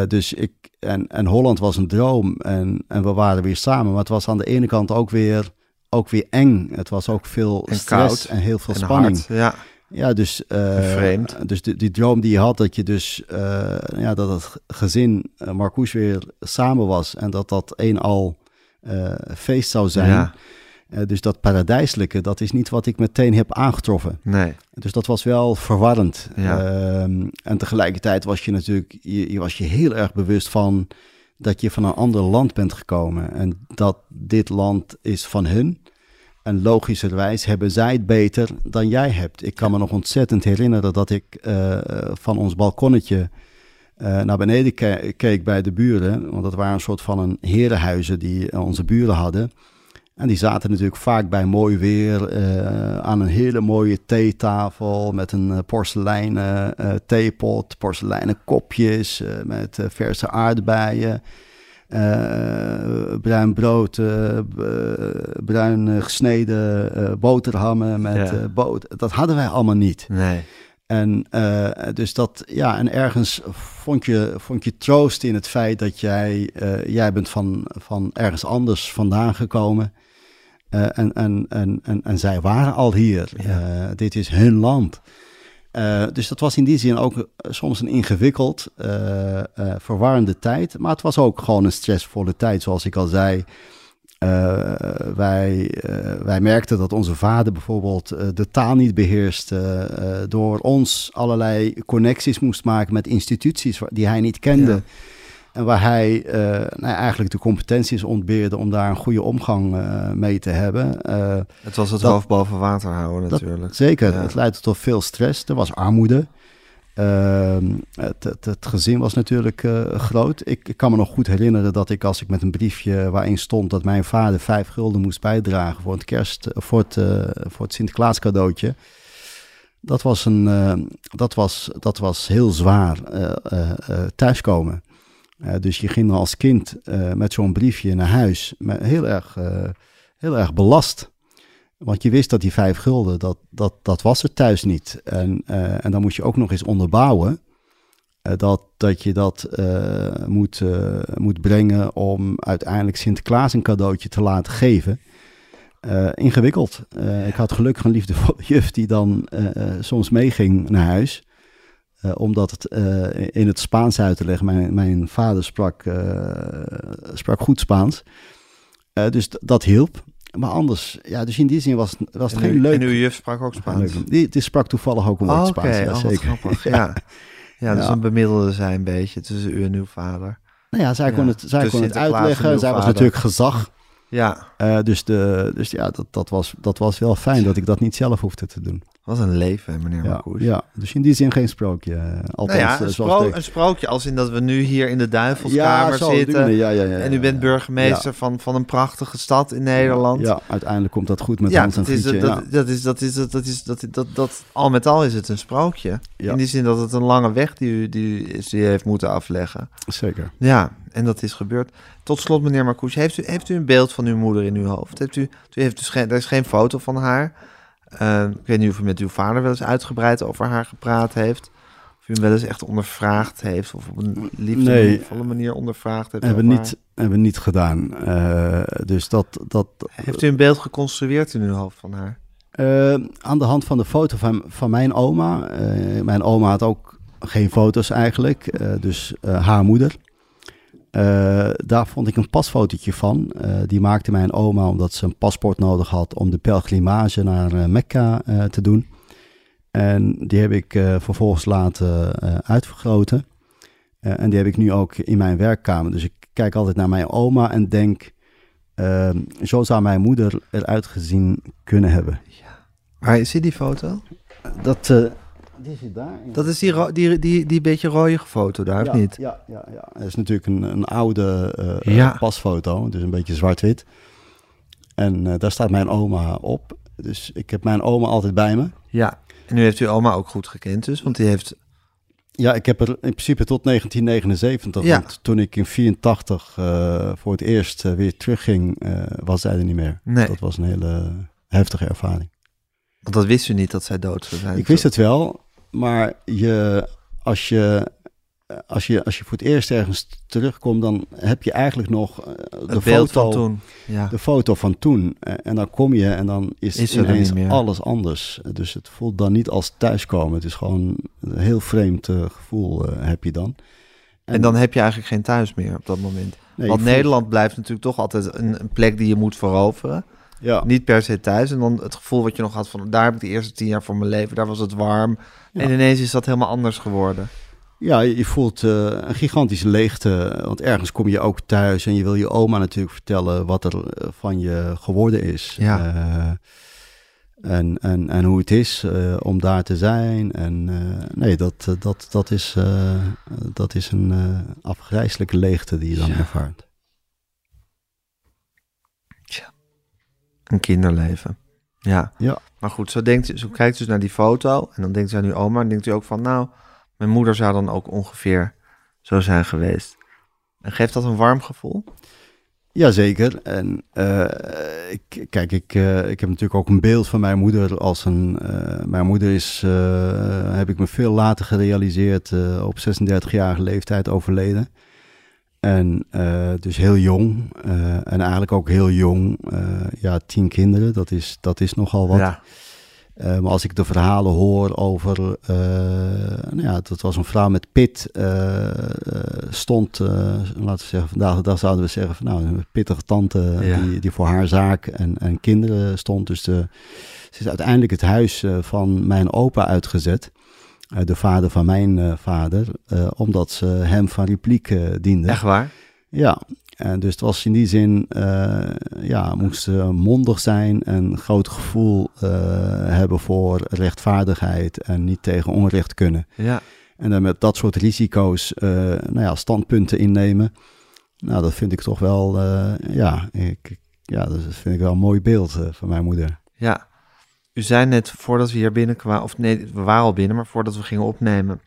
dus ik, en, en Holland was een droom en, en we waren weer samen. Maar het was aan de ene kant ook weer, ook weer eng. Het was ook veel en stress koud, en heel veel en spanning. Hard, ja. Ja, dus, uh, Vreemd. dus die, die, droom die je had, dat je dus, uh, ja, dat het gezin uh, Marcouch weer samen was en dat dat een al feest zou zijn. Ja. dus dat paradijselijke, dat is niet wat ik meteen heb aangetroffen. Nee. Dus dat was wel verwarrend. Ja. Ehm, en tegelijkertijd was je natuurlijk, je, je was je heel erg bewust van dat je van een ander land bent gekomen en dat dit land is van hun. En logischerwijs hebben zij het beter dan jij hebt. Ik kan me nog ontzettend herinneren dat ik uh, van ons balkonnetje uh, naar beneden ke keek bij de buren. Want dat waren een soort van een herenhuizen die onze buren hadden. En die zaten natuurlijk vaak bij mooi weer aan een hele mooie theetafel met een porseleinen theepot, porseleinen kopjes met verse aardbeien. Uh, bruin brood, uh, bruin gesneden boterhammen met Ja. boter. Dat hadden wij allemaal niet. Nee. En dus dat, ja, en ergens vond je, vond je troost in het feit dat jij, jij bent van, van ergens anders vandaan gekomen. en, en, en, en, en zij waren al hier. Ja. dit is hun land. Uh, dus dat was in die zin ook uh, soms een ingewikkeld, uh, verwarrende tijd. Maar het was ook gewoon een stressvolle tijd, zoals ik al zei. wij, wij merkten dat onze vader bijvoorbeeld de taal niet beheerste. door ons allerlei connecties moest maken met instituties die hij niet kende. En waar hij uh, nou, eigenlijk de competenties ontbeerde om daar een goede omgang uh, mee te hebben. Uh, het was het dat, hoofd boven water houden natuurlijk. Dat, zeker, ja. het leidde tot veel stress. Er was armoede. Ehm, Het, het, het, gezin was natuurlijk groot. Ik, ik, kan me nog goed herinneren dat ik als ik met een briefje waarin stond dat mijn vader vijf gulden moest bijdragen voor het kerst, voor het, voor het Sinterklaas cadeautje. Dat was, een, dat was, dat was heel zwaar thuiskomen. Uh, dus je ging als kind uh, met zo'n briefje naar huis, met heel, erg, uh, heel erg belast. Want je wist dat die vijf gulden, dat, dat, dat was er thuis niet. En, en dan moet je ook nog eens onderbouwen dat, dat je dat moet, moet brengen om uiteindelijk Sinterklaas een cadeautje te laten geven. ingewikkeld. ik had gelukkig een liefdevolle juf die dan soms meeging naar huis. Uh, omdat het uh, in het Spaans uit te leggen. Mijn, mijn vader sprak, uh, sprak goed Spaans. dus dat hielp. Maar anders, ja, dus in die zin was, was het en geen u, leuk. En uw juf sprak ook Spaans? Die, die sprak toevallig ook een woord oh, Spaans. Okay. Ja, oh, zeker. grappig. ja. ja. Ja, dus een bemiddelde zij een beetje tussen u en uw vader. Nou ja, zij kon het, zij dus kon het uitleggen. Zij was natuurlijk gezag. Ja, Eh, dus de, dus ja, dat, dat, was, dat was wel fijn dat ik dat niet zelf hoefde te doen. Wat een leven, meneer Ja, ja, dus in die zin geen sprookje. eh, Althans, Nou ja, eh, een, zoals spro- de- een sprookje als in dat we nu hier in de Duivelskamer die zitten. ja, ja, ja, En u bent ja. burgemeester van, van een prachtige stad in Nederland. Ja, uiteindelijk komt dat goed met Ja, Hans en dat is, Grietje. dat, ja. dat is, dat is, dat is, dat is, dat, dat, al met al is het een sprookje. Ja. In die zin dat het een lange weg die u, die, u- die u heeft moeten afleggen. Zeker. Ja, en dat is gebeurd. Tot slot, meneer Marcoes, heeft u, heeft u een beeld van uw moeder in uw hoofd? Heeft u, u heeft dus geen, er is geen foto van haar. Eh, ik weet niet of u met uw vader wel eens uitgebreid over haar gepraat heeft. Of u hem wel eens echt ondervraagd heeft. Of op een liefdevolle manier ondervraagd heeft. Hebben we niet, hebben we niet gedaan. Eh, dus dat, dat. Heeft u een beeld geconstrueerd in uw hoofd van haar? eh, aan de hand van de foto van, van mijn oma. eh, mijn oma had ook geen foto's eigenlijk. eh, dus haar moeder. Eh, daar vond ik een pasfotootje van. Eh, die maakte mijn oma omdat ze een paspoort nodig had om de pelgrimage naar eh, Mekka te doen. En die heb ik vervolgens laten uitvergroten. En die heb ik nu ook in mijn werkkamer. Dus ik kijk altijd naar mijn oma en denk... zo zou mijn moeder eruit gezien kunnen hebben. Waar is die foto? Dat, die zit daar. Dat is die, die, die, die beetje rode foto daar, ja, of niet? Ja, ja, ja. Het is natuurlijk een, een oude eh, Ja. eh, pasfoto, dus een beetje zwart-wit. En eh, daar staat mijn oma op. Dus ik heb mijn oma altijd bij me. Ja. En nu heeft u oma ook goed gekend dus, want die heeft... Ja, ik heb er in principe tot 1979. Ja. Want toen ik in 84 eh, voor het eerst weer terugging, was zij er niet meer. Nee. Dat was een hele heftige ervaring. Want dat wist u niet dat zij dood zou zijn. Ik wist het wel, maar je, als, je, als, je, als je voor het eerst ergens terugkomt, dan heb je eigenlijk nog eh, de Het foto van toen. Ja. de foto van toen. Eh, En dan kom je en dan is, Is ineens alles anders. Dus het voelt dan niet als thuiskomen. Het is gewoon een heel vreemd eh, gevoel heb je dan. En dan heb je eigenlijk geen thuis meer op dat moment. Nee, Want voelt- Nederland blijft natuurlijk toch altijd een, een plek die je moet veroveren. Ja, Niet per se thuis. En dan het gevoel wat je nog had van... daar heb ik de eerste tien jaar van mijn leven. Daar was het warm. Ja. En ineens is dat helemaal anders geworden. ja, je voelt eh, een gigantische leegte. Want ergens kom je ook thuis en je wil je oma natuurlijk vertellen wat er eh, van je geworden is. Ja. Eh, en, en, en hoe het is om daar te zijn. En nee, dat, dat, dat, is, dat is een afgrijzelijke leegte die je dan Ja. ervaart. Een kinderleven. Ja. Ja. Maar goed, zo, denkt, zo kijkt u dus naar die foto. En dan denkt u aan uw oma. En denkt u ook van... Nou, mijn moeder zou dan ook ongeveer zo zijn geweest. En geeft dat een warm gevoel? Jazeker. En eh, ik, kijk, ik, eh, ik heb natuurlijk ook een beeld van mijn moeder als een. eh, mijn moeder is, heb ik me veel later gerealiseerd, op 36-jarige leeftijd overleden. En eh, dus heel jong. eh, en eigenlijk ook heel jong. eh, ja, tien kinderen, dat is, dat is nogal wat. Ja. Maar als ik de verhalen hoor over, nou ja, dat was een vrouw met pit, stond, laten we zeggen, vandaag de dag zouden we zeggen, van, nou, een pittige tante Ja. die, die voor haar zaak en, en kinderen stond. Dus de, ze is uiteindelijk het huis van mijn opa uitgezet, de vader van mijn eh, vader, eh, omdat ze hem van repliek eh, diende. Echt waar? Ja, en dus het was in die zin, eh, ja, moest eh, mondig zijn en groot gevoel eh, hebben voor rechtvaardigheid en niet tegen onrecht kunnen. Ja. En dan met dat soort risico's, eh, nou ja, standpunten innemen. Nou, dat vind ik toch wel, eh, ja, ik, ja, dat vind ik wel een mooi beeld eh, van mijn moeder. Ja. U zei net voordat we hier binnenkwamen, of nee, we waren al binnen, maar voordat we gingen opnemen,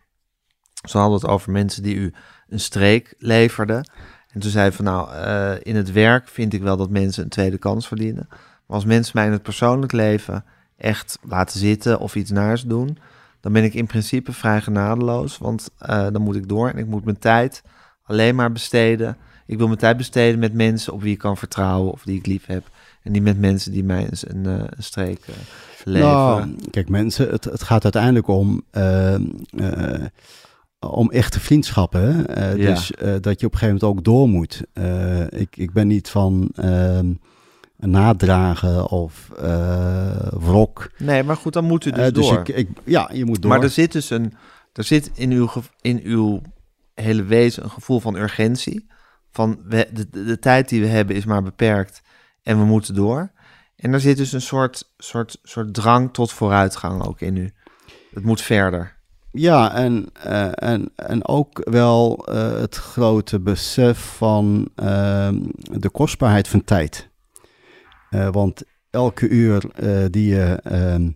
zo hadden we het over mensen die u een streek leverden. En toen zei van nou, eh, in het werk vind ik wel dat mensen een tweede kans verdienen. Maar als mensen mij in het persoonlijk leven echt laten zitten of iets naars doen, dan ben ik in principe vrij genadeloos. Want eh, dan moet ik door en ik moet mijn tijd alleen maar besteden. Ik wil mijn tijd besteden met mensen op wie ik kan vertrouwen of die ik lief heb. En niet met mensen die mij een, eh, streek Nou, kijk mensen, het, het gaat uiteindelijk om, eh, eh, om echte vriendschappen. hè. Eh, Ja. Dus eh, dat je op een gegeven moment ook door moet. Ik, ik ben niet van ehm, nadragen of wrok. nee, maar goed, dan moet u dus, dus door. ik, ik, ja, je moet door. Maar er zit dus een, er zit in uw, in uw hele wezen een gevoel van urgentie. Van we, de, de, de tijd die we hebben is maar beperkt en we moeten door. En er zit dus een soort, soort, soort drang tot vooruitgang ook in u. Het moet verder. Ja, en, eh, en, en ook wel eh, het grote besef van ehm, de kostbaarheid van tijd. Eh, want elke uur die je ehm,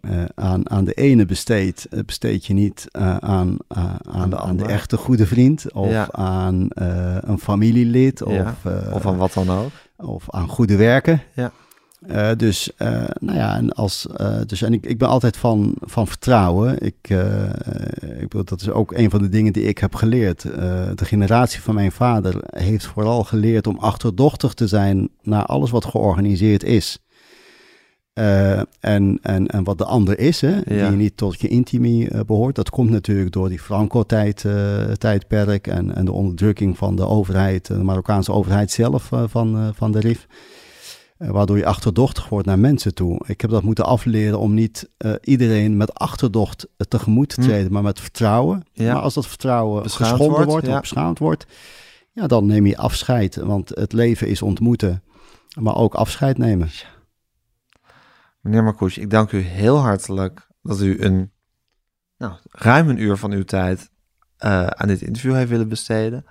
eh, aan, aan de ene besteedt, besteed je niet aan, aan, de aan, de echte goede vriend of Ja. aan een familielid of, Ja, Of aan wat dan ook. of aan goede werken. Ja. Eh, dus, eh, nou ja, en, als, eh, dus, en ik, ik ben altijd van, van vertrouwen. Ik, ik bedoel, dat is ook een van de dingen die ik heb geleerd. De generatie van mijn vader heeft vooral geleerd om achterdochtig te zijn naar alles wat georganiseerd is. En, en, en wat de ander is, hè, Ja. die niet tot je intimie eh, behoort. Dat komt natuurlijk door die Franco-tijd, eh, tijdperk en, en de onderdrukking van de overheid, de Marokkaanse overheid zelf van, van de RIF. Eh, waardoor je achterdochtig wordt naar mensen toe. Ik heb dat moeten afleren om niet uh, iedereen met achterdocht tegemoet te hm. treden, maar met vertrouwen. Ja. Maar als dat vertrouwen beschaamd geschonden wordt, ja. of beschaamd wordt, ja, dan neem je afscheid. Want het leven is ontmoeten, maar ook afscheid nemen. Meneer Marcouch, ik dank u heel hartelijk dat u een nou, ruim een uur van uw tijd uh, aan dit interview heeft willen besteden.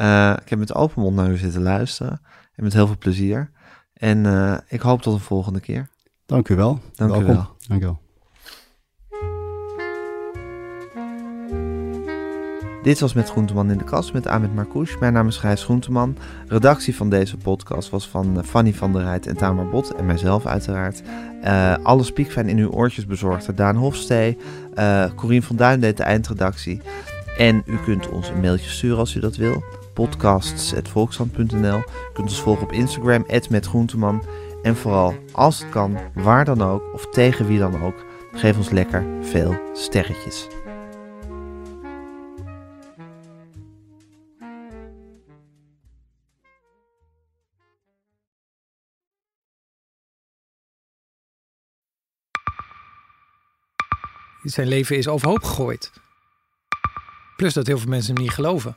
Uh, ik heb met open mond naar u zitten luisteren en met heel veel plezier. En uh, ik hoop tot een volgende keer. Dank u wel. Dank Welkom. u wel. Dank u wel. Dit was Met Groenteman in de Kast met Ahmed Marcouch. Mijn naam is Gijs Groenteman. Redactie van deze podcast was van Fanny van der Rijt en Tamar Bot en mijzelf uiteraard. Uh, alle spiekfijn in uw oortjes bezorgde Daan Hofstee. Uh, Corien van Duin deed de eindredactie. En u kunt ons een mailtje sturen als u dat wil. podcasts.volkshand.nl kunt ons volgen op Instagram, metgroenteman. En vooral, als het kan, waar dan ook of tegen wie dan ook, geef ons lekker veel sterretjes. Zijn leven is overhoop gegooid. Plus dat heel veel mensen hem niet geloven.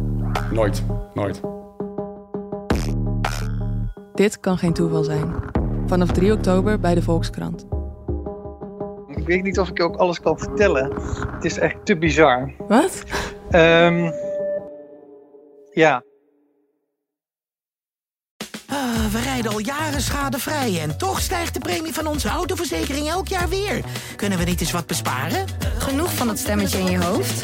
Nooit, nooit. Dit kan geen toeval zijn. Vanaf 3 oktober bij de Volkskrant. Ik weet niet of ik ook alles kan vertellen. Het is echt te bizar. Wat? Um, ja. Uh, we rijden al jaren schadevrij en toch stijgt de premie van onze autoverzekering elk jaar weer. Kunnen we niet eens wat besparen? Genoeg van het stemmetje in je hoofd?